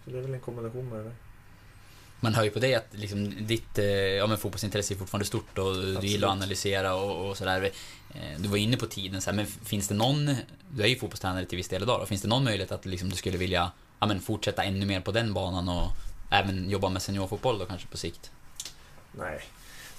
så det är väl en kombination med det där. Man hör ju på dig att liksom ditt eh, ja, men fotbollsintresse är fortfarande stort och du Absolut. gillar att analysera och, och sådär. Eh, Du var inne på tiden så här, men finns det någon, du är ju fotbollstränare till viss del idag då, finns det någon möjlighet att liksom, du skulle vilja ja, men fortsätta ännu mer på den banan och även jobba med seniorfotboll då kanske på sikt? Nej.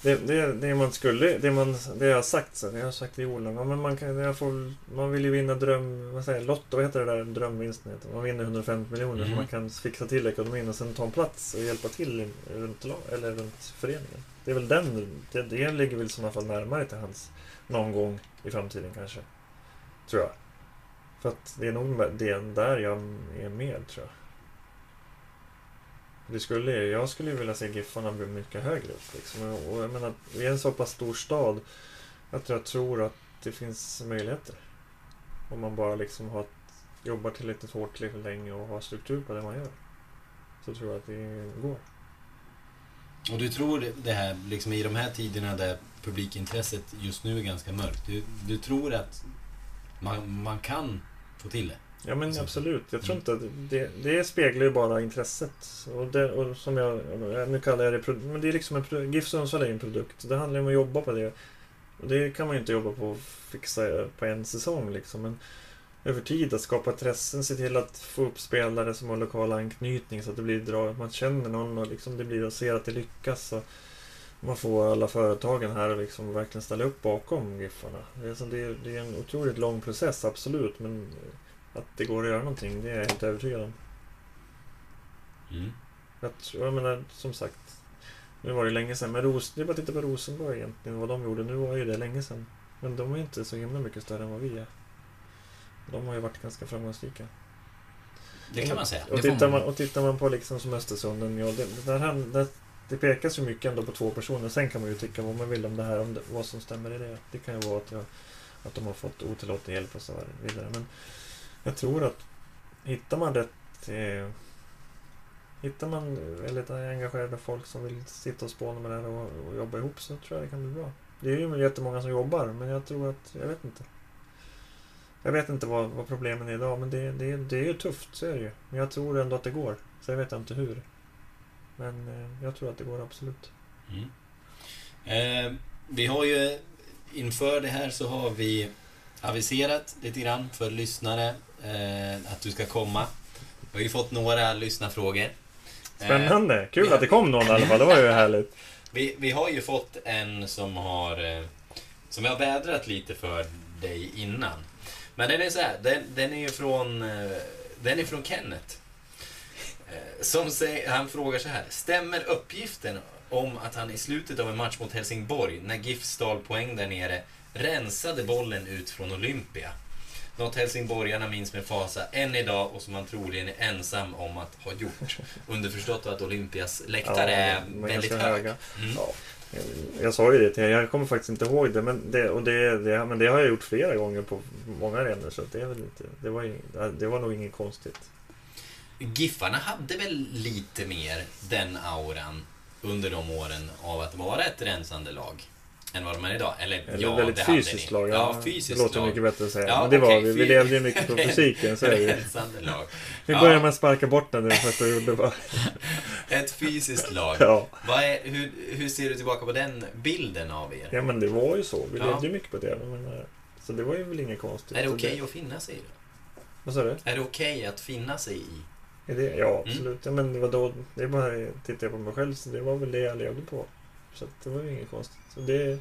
Det, det, det man skulle, det, man, det jag har sagt det jag har sagt till Joel, ja, men man, kan, jag får, man vill ju vinna dröm, vad säger jag, Lotto, vad heter det där drömvinsten heter? Man vinner 150 miljoner Mm. så man kan fixa till ekonomin och sen ta en plats och hjälpa till i- runt, eller runt föreningen. Det är väl den, det, det ligger väl i sådana fall närmare till hans någon gång i framtiden kanske. Tror jag. För att det är nog det där jag är med tror jag. Det skulle, jag skulle ju vilja se Giffarna bli mycket högre upp. Liksom. Och, och jag menar, vi är en så pass stor stad att jag tror att det finns möjligheter. Om man bara liksom har jobbar tillräckligt hårt tillräckligt länge och har struktur på det man gör. Så tror jag att det går. Och du tror det här, liksom i de här tiderna där publikintresset just nu är ganska mörkt. Du, du tror att man, man kan få till det? Ja men absolut. Jag tror Mm. inte att det, det speglar ju bara intresset. Och, det, och som jag, nu kallar jag det, men det är liksom en, GIF Sundsvall är en produkt. Det handlar ju om att jobba på det. Och det kan man ju inte jobba på och fixa på en säsong liksom. Men över tid att skapa intressen, se till att få upp spelare som har lokal anknytning så att det blir drag, att man känner någon och liksom det blir och ser att det lyckas. Och man får alla företagen här och liksom verkligen ställa upp bakom Giffarna. Det är, så det, är, det är en otroligt lång process, absolut. Men att det går att göra någonting, det är jag helt övertygad om. Mm. Jag, tror, jag menar, som sagt, nu var det länge sedan, men Ros, det är bara att titta på Rosenborg egentligen, vad de gjorde. Nu var ju det länge sedan. Men de är inte så himla mycket större än vad vi är. De har ju varit ganska framgångsrika. Det kan man säga. Och får tittar man- och tittar man på liksom som Östersunden, ja, det, där, han- det, det pekas ju mycket ändå på två personer. Sen kan man ju tycka vad man vill om det här, om det, vad som stämmer i det. Det kan ju vara att, jag, att de har fått otillåten hjälp och så vidare. Men jag tror att hittar man rätt eh, Hittar man eh, väldigt engagerade folk som vill sitta och spåna med det här och, och jobba ihop så tror jag det kan bli bra. Det är ju jättemånga som jobbar men jag tror att, jag vet inte. Jag vet inte vad, vad problemen är idag men det, det, det är ju tufft, så är det ju. Men jag tror ändå att det går. Så jag vet inte hur. Men eh, jag tror att det går absolut. Mm. Eh, vi har ju inför det här så har vi aviserat lite grann för lyssnare eh, att du ska komma. Vi har ju fått några lyssnarfrågor. Eh, Spännande! Kul att det kom någon i alla fall, det var ju härligt. vi, vi har ju fått en som har eh, som jag har vädrat lite för dig innan. Men den är så här, den, den är ju från eh, den är från Kenneth. Eh, Som säger, han frågar så här. Stämmer uppgiften om att han i slutet av en match mot Helsingborg, när GIF stal poäng där nere, rensade bollen ut från Olympia? Något helsingborgarna minns med fasa än idag och som man troligen är ensam om att ha gjort. Underförstått att Olympias läktare de är väldigt hög. höga. Mm. Ja. Jag sa ju det till er, jag kommer faktiskt inte ihåg det men det, och det, det, men det har jag gjort flera gånger på många arenor så det, är väl inte, det, var, ju- det var nog inget konstigt. Giffarna hade väl lite mer den auran under de åren av att vara ett rensande lag än vad de är idag. Eller, Eller ja, väldigt det fysiskt lag. Ja, fysiskt det låter lag. mycket bättre att säga. Ja, men det var okej, vi. Vi levde ju mycket på fysiken. Så är det lag. Vi Ja. började med att sparka bort den det första vi gjorde. Bara. Ett fysiskt lag. Ja. Vad är, hur, hur ser du tillbaka på den bilden av er? ja men det var ju så. Vi Ja. levde ju mycket på det. Men, eh, så det var ju väl inget konstigt. Är det okej att finna sig i det? Vad sa du? Är det okej att finna sig i? Är det? Ja, Mm. absolut. Ja, men det var då, det är bara, tittar jag på mig själv så det var väl det jag levde på. Så det var ju inget konstigt. Så det,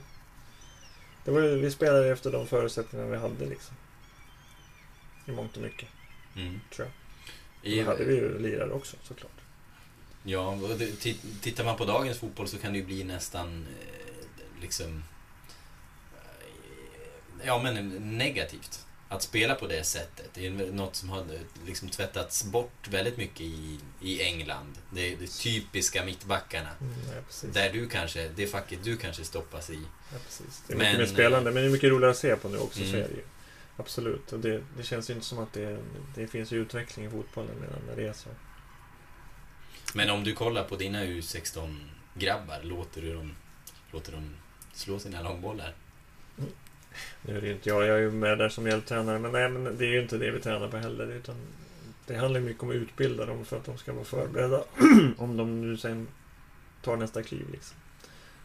det var, vi spelade efter de förutsättningar vi hade liksom. I mångt och mycket, Mm. tror jag. Då hade vi ju lirare också såklart. Ja, det, tittar man på dagens fotboll så kan det ju bli nästan eh, liksom... eh, Ja, men negativt. Att spela på det sättet. Det är något som har liksom tvättats bort väldigt mycket i, i England. Det är de typiska mittbackarna. Mm, ja. Där du kanske, det facket du kanske stoppas i. Ja, precis. Det är Men, mycket mer spelande, men det är mycket roligare att se på nu också, Mm. så är det ju. Absolut. Och det, det känns ju inte som att det, det finns utveckling i fotbollen medan när det är så. Men om du kollar på dina U16-grabbar, låter du dem, låter dem slå sina långbollar? Nu är det inte jag, jag är ju med där som hjälptränare, men, nej, men det är ju inte det vi tränar på heller. Utan det handlar mycket om att utbilda dem för att de ska vara förberedda om de nu sen tar nästa kliv. Liksom.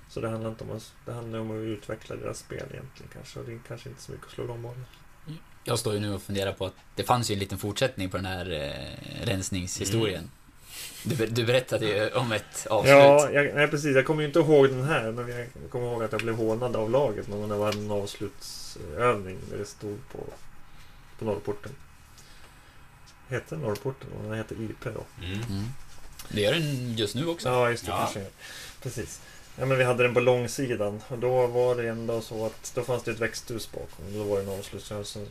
Så det handlar inte om att, det handlar om att utveckla deras spel egentligen kanske. Och det är kanske inte så mycket att slå dem bollar. Jag står ju nu och funderar på att det fanns ju en liten fortsättning på den här eh, rensningshistorien. Du, du berättade ju om ett avslut. Ja, jag, nej precis. Jag kommer ju inte ihåg den här, men jag kommer ihåg att jag blev hånad av laget någon gång när det var en avslutsövning där det stod på, på Norrporten. Hette Norrporten? Den heter IP då. Mm. Mm. Det gör den just nu också. Ja, just det. Ja. Precis. Ja, men vi hade den på långsidan och då var det ändå så att då fanns det ett växthus bakom. Då var det en avslutsövning.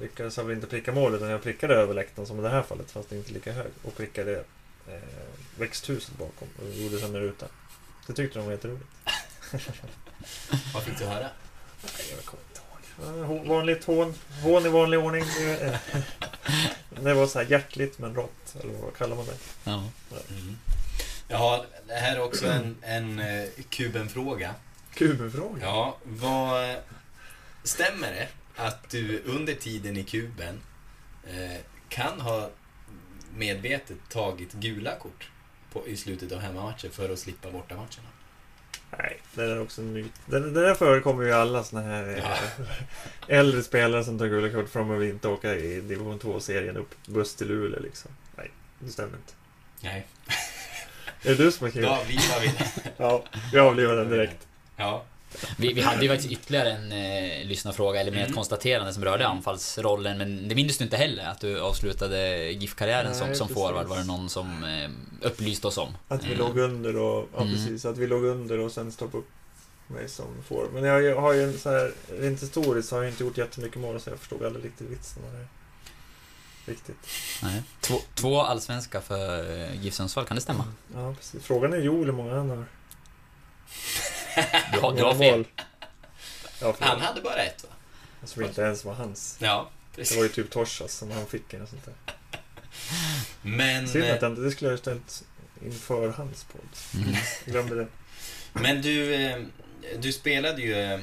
Lyckades jag väl inte pricka mål utan jag prickade över läktaren som i det här fallet fast det inte lika hög. Och prickade eh, växthuset bakom och gjorde sen en ruta. Det tyckte de var jätteroligt. Vad fick du höra? Jag kommer inte ihåg. Ja, hå- Vanligt hån. Hån i vanlig ordning. Det, var så här hjärtligt men rått. Eller vad kallar man det? Ja. Mm. Jaha, det här är också en, en eh, Kuben-fråga. Kubenfråga. Ja, vad... Stämmer det att du under tiden i kuben eh, kan ha medvetet tagit gula kort på, i slutet av hemmamatcher för att slippa bortamatcherna? Nej, det är också en myt. Det, det där förekommer ju alla såna här eh, Ja. äldre spelare som tar gula kort för att de vill inte åka i division 2-serien upp buss till Luleå liksom. Nej, det stämmer inte. Nej. Är det du som har kul? Då avlivar vi Ja, vi avlivar den direkt. Ja. Vi, vi hade ju faktiskt ytterligare en eh, lyssnarfråga, eller mer ett Mm. konstaterande som rörde anfallsrollen, men det minns du inte heller att du avslutade GIF-karriären som, som forward, var det någon som eh, upplyste oss om. Att vi Eh, låg under och, ja Mm. precis, att vi låg under och sen stoppade upp mig som får. Men jag har ju- en så här, rent historiskt så har jag inte gjort jättemycket mål så jag förstod aldrig riktigt vitsen med det. Riktigt. Nej. Två, två allsvenska för eh, GIF Sundsvall, kan det stämma? Ja, precis. Frågan är Joel hur många han har. Du har, du har fel. Ja, Han hade bara ett va? Som inte ens var hans. Ja, Det precis. var ju typ Torsas som han fick eller sånt där. Men, Synd att eh, jag inte, det skulle jag ha ställt inför hans podd. Mm. Jag glömde det. men du, eh, du spelade ju eh,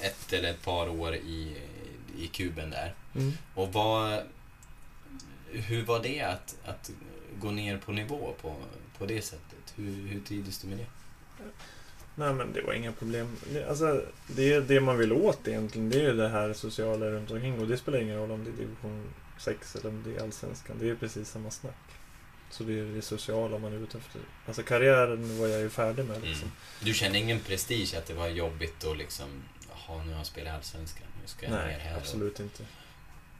ett eller ett par år i, i kuben där. Mm. Och vad... Hur var det att, att gå ner på nivå på, på det sättet? Hur, hur trivdes du med det? Nej men det var inga problem. Alltså, det är det man vill åt egentligen. Det är ju det här sociala runt omkring. Och det spelar ingen roll om det är division 6 eller om det är allsvenskan. Det är precis samma snack. Så det är det sociala man är ute efter. Alltså karriären var jag ju färdig med liksom. Mm. Du kände ingen prestige att det var jobbigt att liksom... Jaha, nu har jag spelat Allsvenskan. Nu ska jag ner Nej, här. och- absolut inte.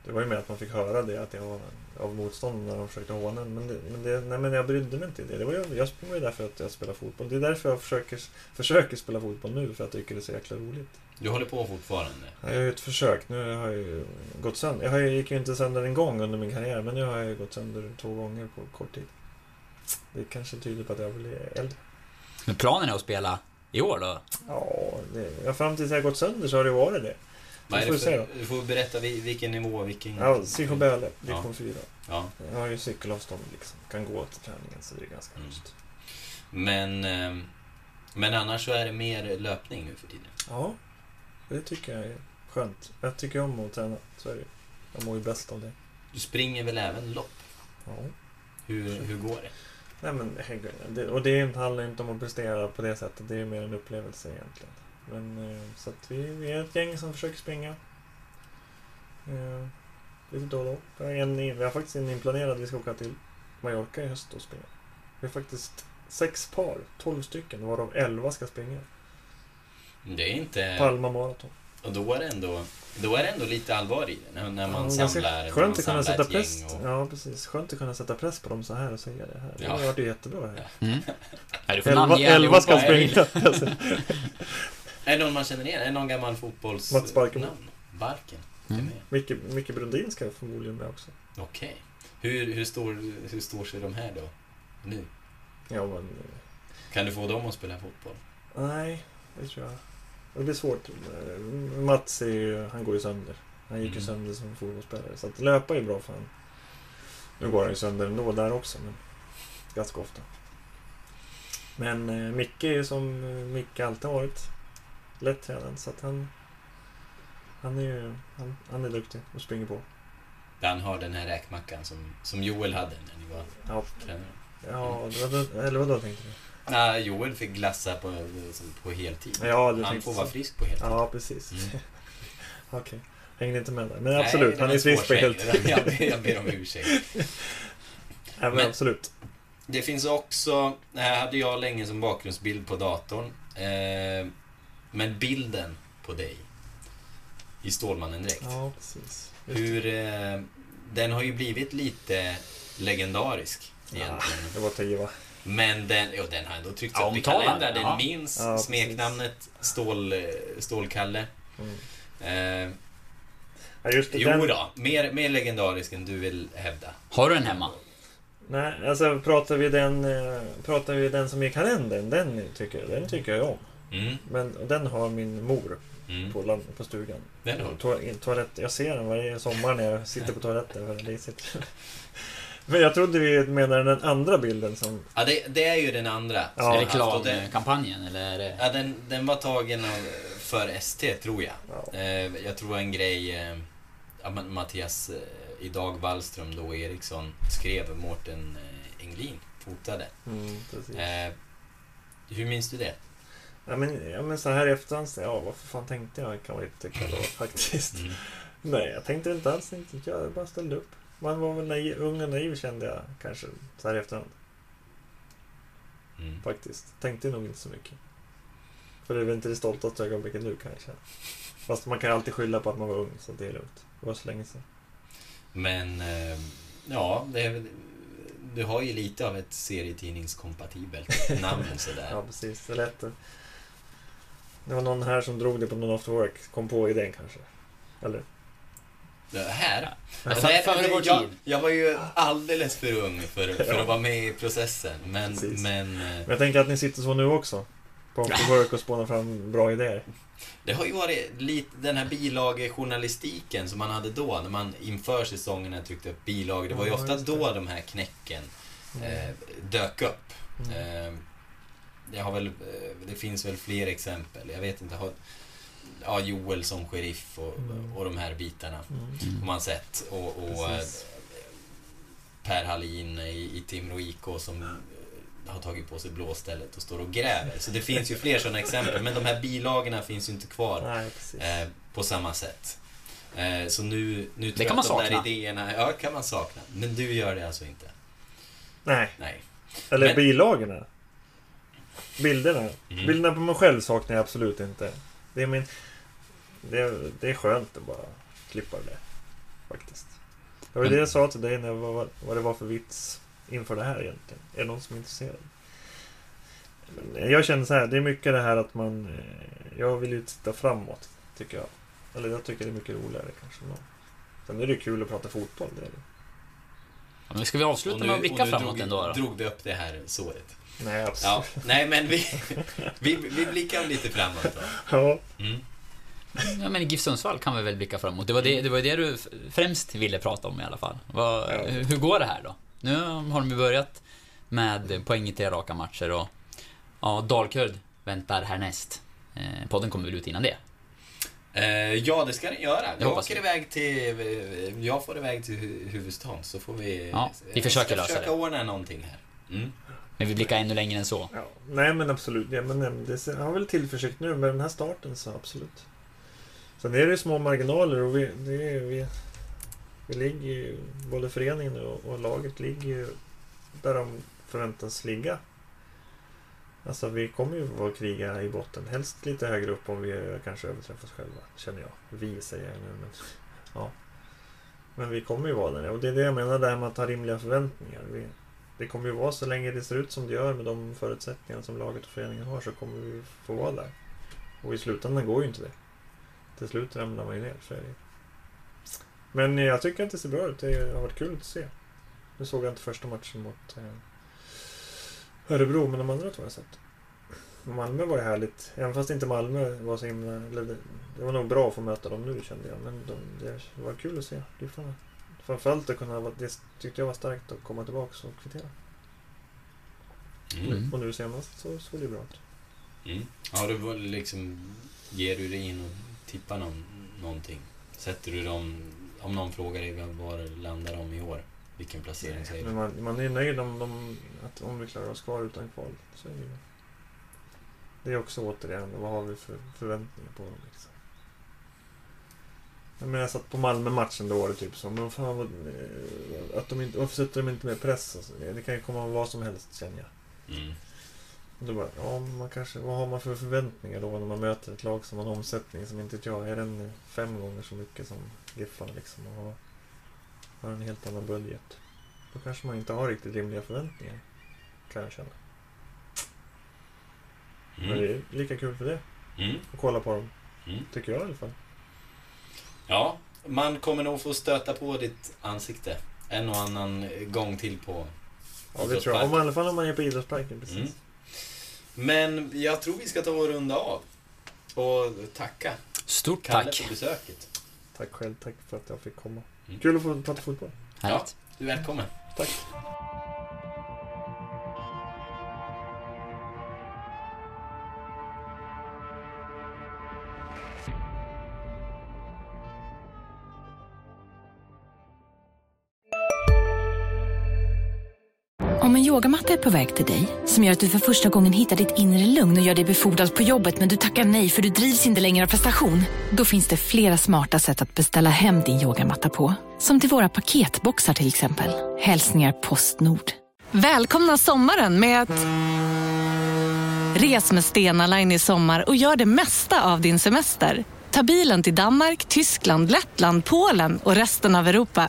Det var ju mer att man fick höra det att jag var av motståndarna när de försökte håna en. Men, det, men, det, nej, men jag brydde mig inte i det. det var ju, jag var ju där för att jag spelar fotboll. Det är därför jag försöker, försöker spela fotboll nu. För att jag tycker det är så jäkla roligt. Du håller på fortfarande? Jag har ju ett försök. Nu har jag ju gått sönder. Jag gick ju inte sönder en gång under min karriär. Men nu har jag ju gått sönder två gånger på kort tid. Det kanske tyder på att jag blir äldre. Men planen är att spela i år då? Ja, det, ja fram tills jag har gått sönder så har det varit det. Vad får vi se för, du får berätta vi- vilken nivå, vilken... Ja, Psycho Bäle, Ja. division 4. Ja. Jag har ju cykelavstånd liksom. Kan gå till träningen så det är ganska Mm. schysst. Men, ehm, men annars så är det mer löpning nu för tiden. Ja, det tycker jag är skönt. Jag tycker om att träna, så är det Jag mår ju bäst av det. Du springer väl även lopp? Ja. Hur, hur går det? Nej men och det handlar inte om att prestera på det sättet. Det är mer en upplevelse egentligen. Men eh, så att vi, vi är ett gäng som försöker springa. Eh, lite då och då. En, vi har faktiskt en inplanerad, vi ska åka till Mallorca i höst och springa. Vi har faktiskt sex par, 12 stycken, varav 11 ska springa. Det är inte... Palma Marathon. Och då är det ändå, då är det ändå lite allvar i det, när, när man Ja, samlar, Skönt att kunna sätta press. och- Ja, precis. Skönt att kunna sätta press på dem så här och säga det här. Det Ja. har varit jättebra här. Mm. Elva, elva ska springa. Är det någon man känner igen? Är det någon gammal fotbolls... Mats Barkemo. namn? Barken? Mm. Micke, Micke Brundin ska förmodligen med också. Okej. Hur, hur, stor, hur stor ser de här då? Nu? Ja, men... Kan du få dem att spela fotboll? Nej, det tror jag. Det blir svårt. Mats är ju, han går ju sönder. Han gick ju Mm. sönder som fotbollsspelare. Så att löpa är bra för honom. Nu går han ju sönder ändå där också, men ganska ofta. Men eh, Micke är ju som eh, Micke alltid har varit. Lättränad, så att han... Han är ju... Han, han är duktig och springer på. Han har den här räkmackan som, som Joel hade när ni var Ja, tränare. ja det eller vadå tänkte du? Nej, Joel fick glassa på, på heltid. Ja, Han får så. vara frisk på heltid. Ja, precis. Mm. Okej. Hängde inte med där. Men Nej, absolut, han är frisk på svår helt tjej. Jag, ber- jag ber om ursäkt. Ja, men Men- absolut. Det finns också, det här hade jag länge som bakgrundsbild på datorn. Eh, men bilden på dig i Stålmannen-dräkt. Ja, precis. Hur, eh, den har ju blivit lite legendarisk Ja, egentligen. det var tio va? Men den, jo, den har ändå tryckts Ja, upp i kalendrar. Den ja. minns Ja, smeknamnet Stål, eh, Stålkalle. Mm. Eh, Ja, just det. jo den, då, mer, mer legendarisk än du vill hävda. Har du den hemma? Nej, alltså pratar vi den, eh, pratar vi den som är i kalendern, den tycker jag, den tycker jag om. Mm, Men den har min mor mm. på, land, på stugan. Den har. To, toalett, jag ser den varje sommar när jag sitter på toaletten. För det sitter. Men jag trodde vi menade den andra bilden som... Ja, det, det är ju den andra. Ja. det- Reklamkampanjen eller är det... Ja, den, den var tagen av, för ST, tror jag. Ja. Eh, jag tror en grej eh, Mattias eh, idag Wallström då Eriksson skrev, Mårten Englin fotade. Mm, precis. Eh, hur minns du det? Ja, men, ja, men så här i efterhand, så, ja vad för fan tänkte jag kan man inte tycka då faktiskt. Mm. Nej, jag tänkte inte alls. Inte, jag bara ställde upp. Man var väl naiv, ung och naiv kände jag kanske så här i efterhand. Mm. Faktiskt. Tänkte nog inte så mycket. För det är väl inte det stoltaste ögonblicket nu kan jag känna. Fast man kan ju alltid skylla på att man var ung, så det är lugnt. Det var så länge sedan. Men, eh, ja, det, du har ju lite av ett serietidningskompatibelt namn sådär. Ja, precis. Det är lätt. Det var någon här som drog det på någon after work. Kom på idén kanske. Eller? Det här? För- Nej, före vår jag, tid. jag var ju alldeles för ung för, för att vara med i processen. Men, Precis. men eh, Men jag tänker att ni sitter så nu också. På after work och spånar fram bra idéer. det har ju varit lite den här bilagejournalistiken som man hade då när man inför säsongerna tryckte upp bilagor. Det var ju ofta det. då de här knäcken eh, dök upp. Mm. Det, har väl, eh, det finns väl fler exempel. Jag vet inte. Har, ja, Joel som sheriff och, Mm. och de här bitarna Mm. har man sett. Och, och eh. Per Hallin i, i Timrå IK som eh, har tagit på sig blåstället och står och gräver. Så det finns ju fler sådana exempel. Men de här bilagorna finns ju inte kvar Nej, eh, på samma sätt. Eh, så nu, nu tror Det kan jag man att de där sakna. idéerna, ja kan man sakna. Men du gör det alltså inte? Nej. Nej. Eller Men- bilagorna. Bilderna. Mm. Bilderna på mig själv saknar jag absolut inte. Det är min... Det är, det är skönt att bara klippa det. Faktiskt. Det var ju det jag sa till dig när jag var, vad det var för vits inför det här egentligen. Är det någon som är intresserad? Men jag känner så här, det är mycket det här att man... eh, Jag vill ju titta framåt, tycker jag. Eller jag tycker det är mycket roligare kanske. Nå. Sen är det kul att prata fotboll, det är det. Ja, men ska vi avsluta Och med att blicka framåt drog, ändå då? drog vi upp det här såret. Nej, absolut. Ja, nej men vi, vi, vi blickar lite framåt då. Ja. Mm. Ja, men GIF Sundsvall kan vi väl blicka framåt. Det var det, det var det du främst ville prata om i alla fall. Vad, Ja. hur, går det här då? Nu har de börjat med poäng i tre raka matcher och ja, Dalkurd väntar härnäst. Eh, podden kommer väl ut innan det? Eh, ja, det ska den göra. Jag hoppas åker vi. iväg till... eh, Jag får iväg till hu- huvudstaden så får vi... Ja, vi jag försöker lösa försöka det. ordna någonting här. Mm. Men vi blickar ännu längre än så. Ja, nej men absolut. Ja, men, det jag har väl tillförsikt nu med den här starten så absolut. Sen är det ju små marginaler och vi, det är, vi, vi ligger ju, både föreningen och, och laget ligger ju där de förväntas ligga. Alltså vi kommer ju vara kriga i botten. Helst lite högre upp om vi kanske överträffar oss själva. Känner jag. Vi säger jag nu men... Ja. Men vi kommer ju vara där. Och det är det jag menar där med att ha rimliga förväntningar. Vi, det kommer ju vara så länge det ser ut som det gör med de förutsättningar som laget och föreningen har så kommer vi få vara där. Och i slutändan går ju inte det. Till slut ramlar man ju ner. Så är det. Men jag tycker att det ser bra ut. Det har varit kul att se. Nu såg jag inte första matchen mot eh, Örebro, men de andra två har jag sett. Malmö var ju härligt. Även fast inte Malmö var så himla... Det, var nog bra att få möta dem nu kände jag. Men de, det var kul att se Giffarna. Framförallt att kunna... Det tyckte jag var starkt att komma tillbaka och kvittera. Mm. Och nu senast så såg det bra ut. Mm. Ja, du var liksom... Ger du dig in och tippar någon, någonting? Sätter du dem... Om någon frågar dig var landar de i år? Vilken placering säger du? man, man är nöjd om, de, att, om vi klarar oss kvar utan kval. Så är det. Det är också återigen, vad har vi för förväntningar på dem? Liksom. Jag menar, jag satt på Malmö-matchen då var det typ så. Men fan vad, eh, att de inte, varför sätter de inte mer press? Alltså, det kan ju komma vad som helst känner jag. Mm. Och då bara, ja, man kanske, vad har man för förväntningar då när man möter ett lag som har en omsättning som inte jag, är den fem gånger så mycket som Giffarna liksom och har, har en helt annan budget. Då kanske man inte har riktigt rimliga förväntningar. Kan jag känna. Men det Mm. är lika kul för det. Mm. Att kolla på dem. Mm. Tycker jag i alla fall. Ja, man kommer nog få stöta på ditt ansikte en och annan gång till på Ja, det tror jag. Om, I alla fall om man är på idrottsparken. Precis. Mm. Men jag tror vi ska ta och runda av. Och tacka Stort Kalle tack. för besöket. Tack själv. Tack för att jag fick komma. Mm. Kul att få prata fotboll. Härligt. Du är välkommen. Tack. Yogamatta är på väg till dig, som gör att du för första gången hittar ditt inre lugn och gör dig befordrad på jobbet men du tackar nej för du drivs inte längre av prestation. Då finns det flera smarta sätt att beställa hem din yogamatta på. Som till våra paketboxar till exempel. Hälsningar Postnord. Välkomna sommaren med att... Res med Stena Line i sommar och gör det mesta av din semester. Ta bilen till Danmark, Tyskland, Lettland, Polen och resten av Europa.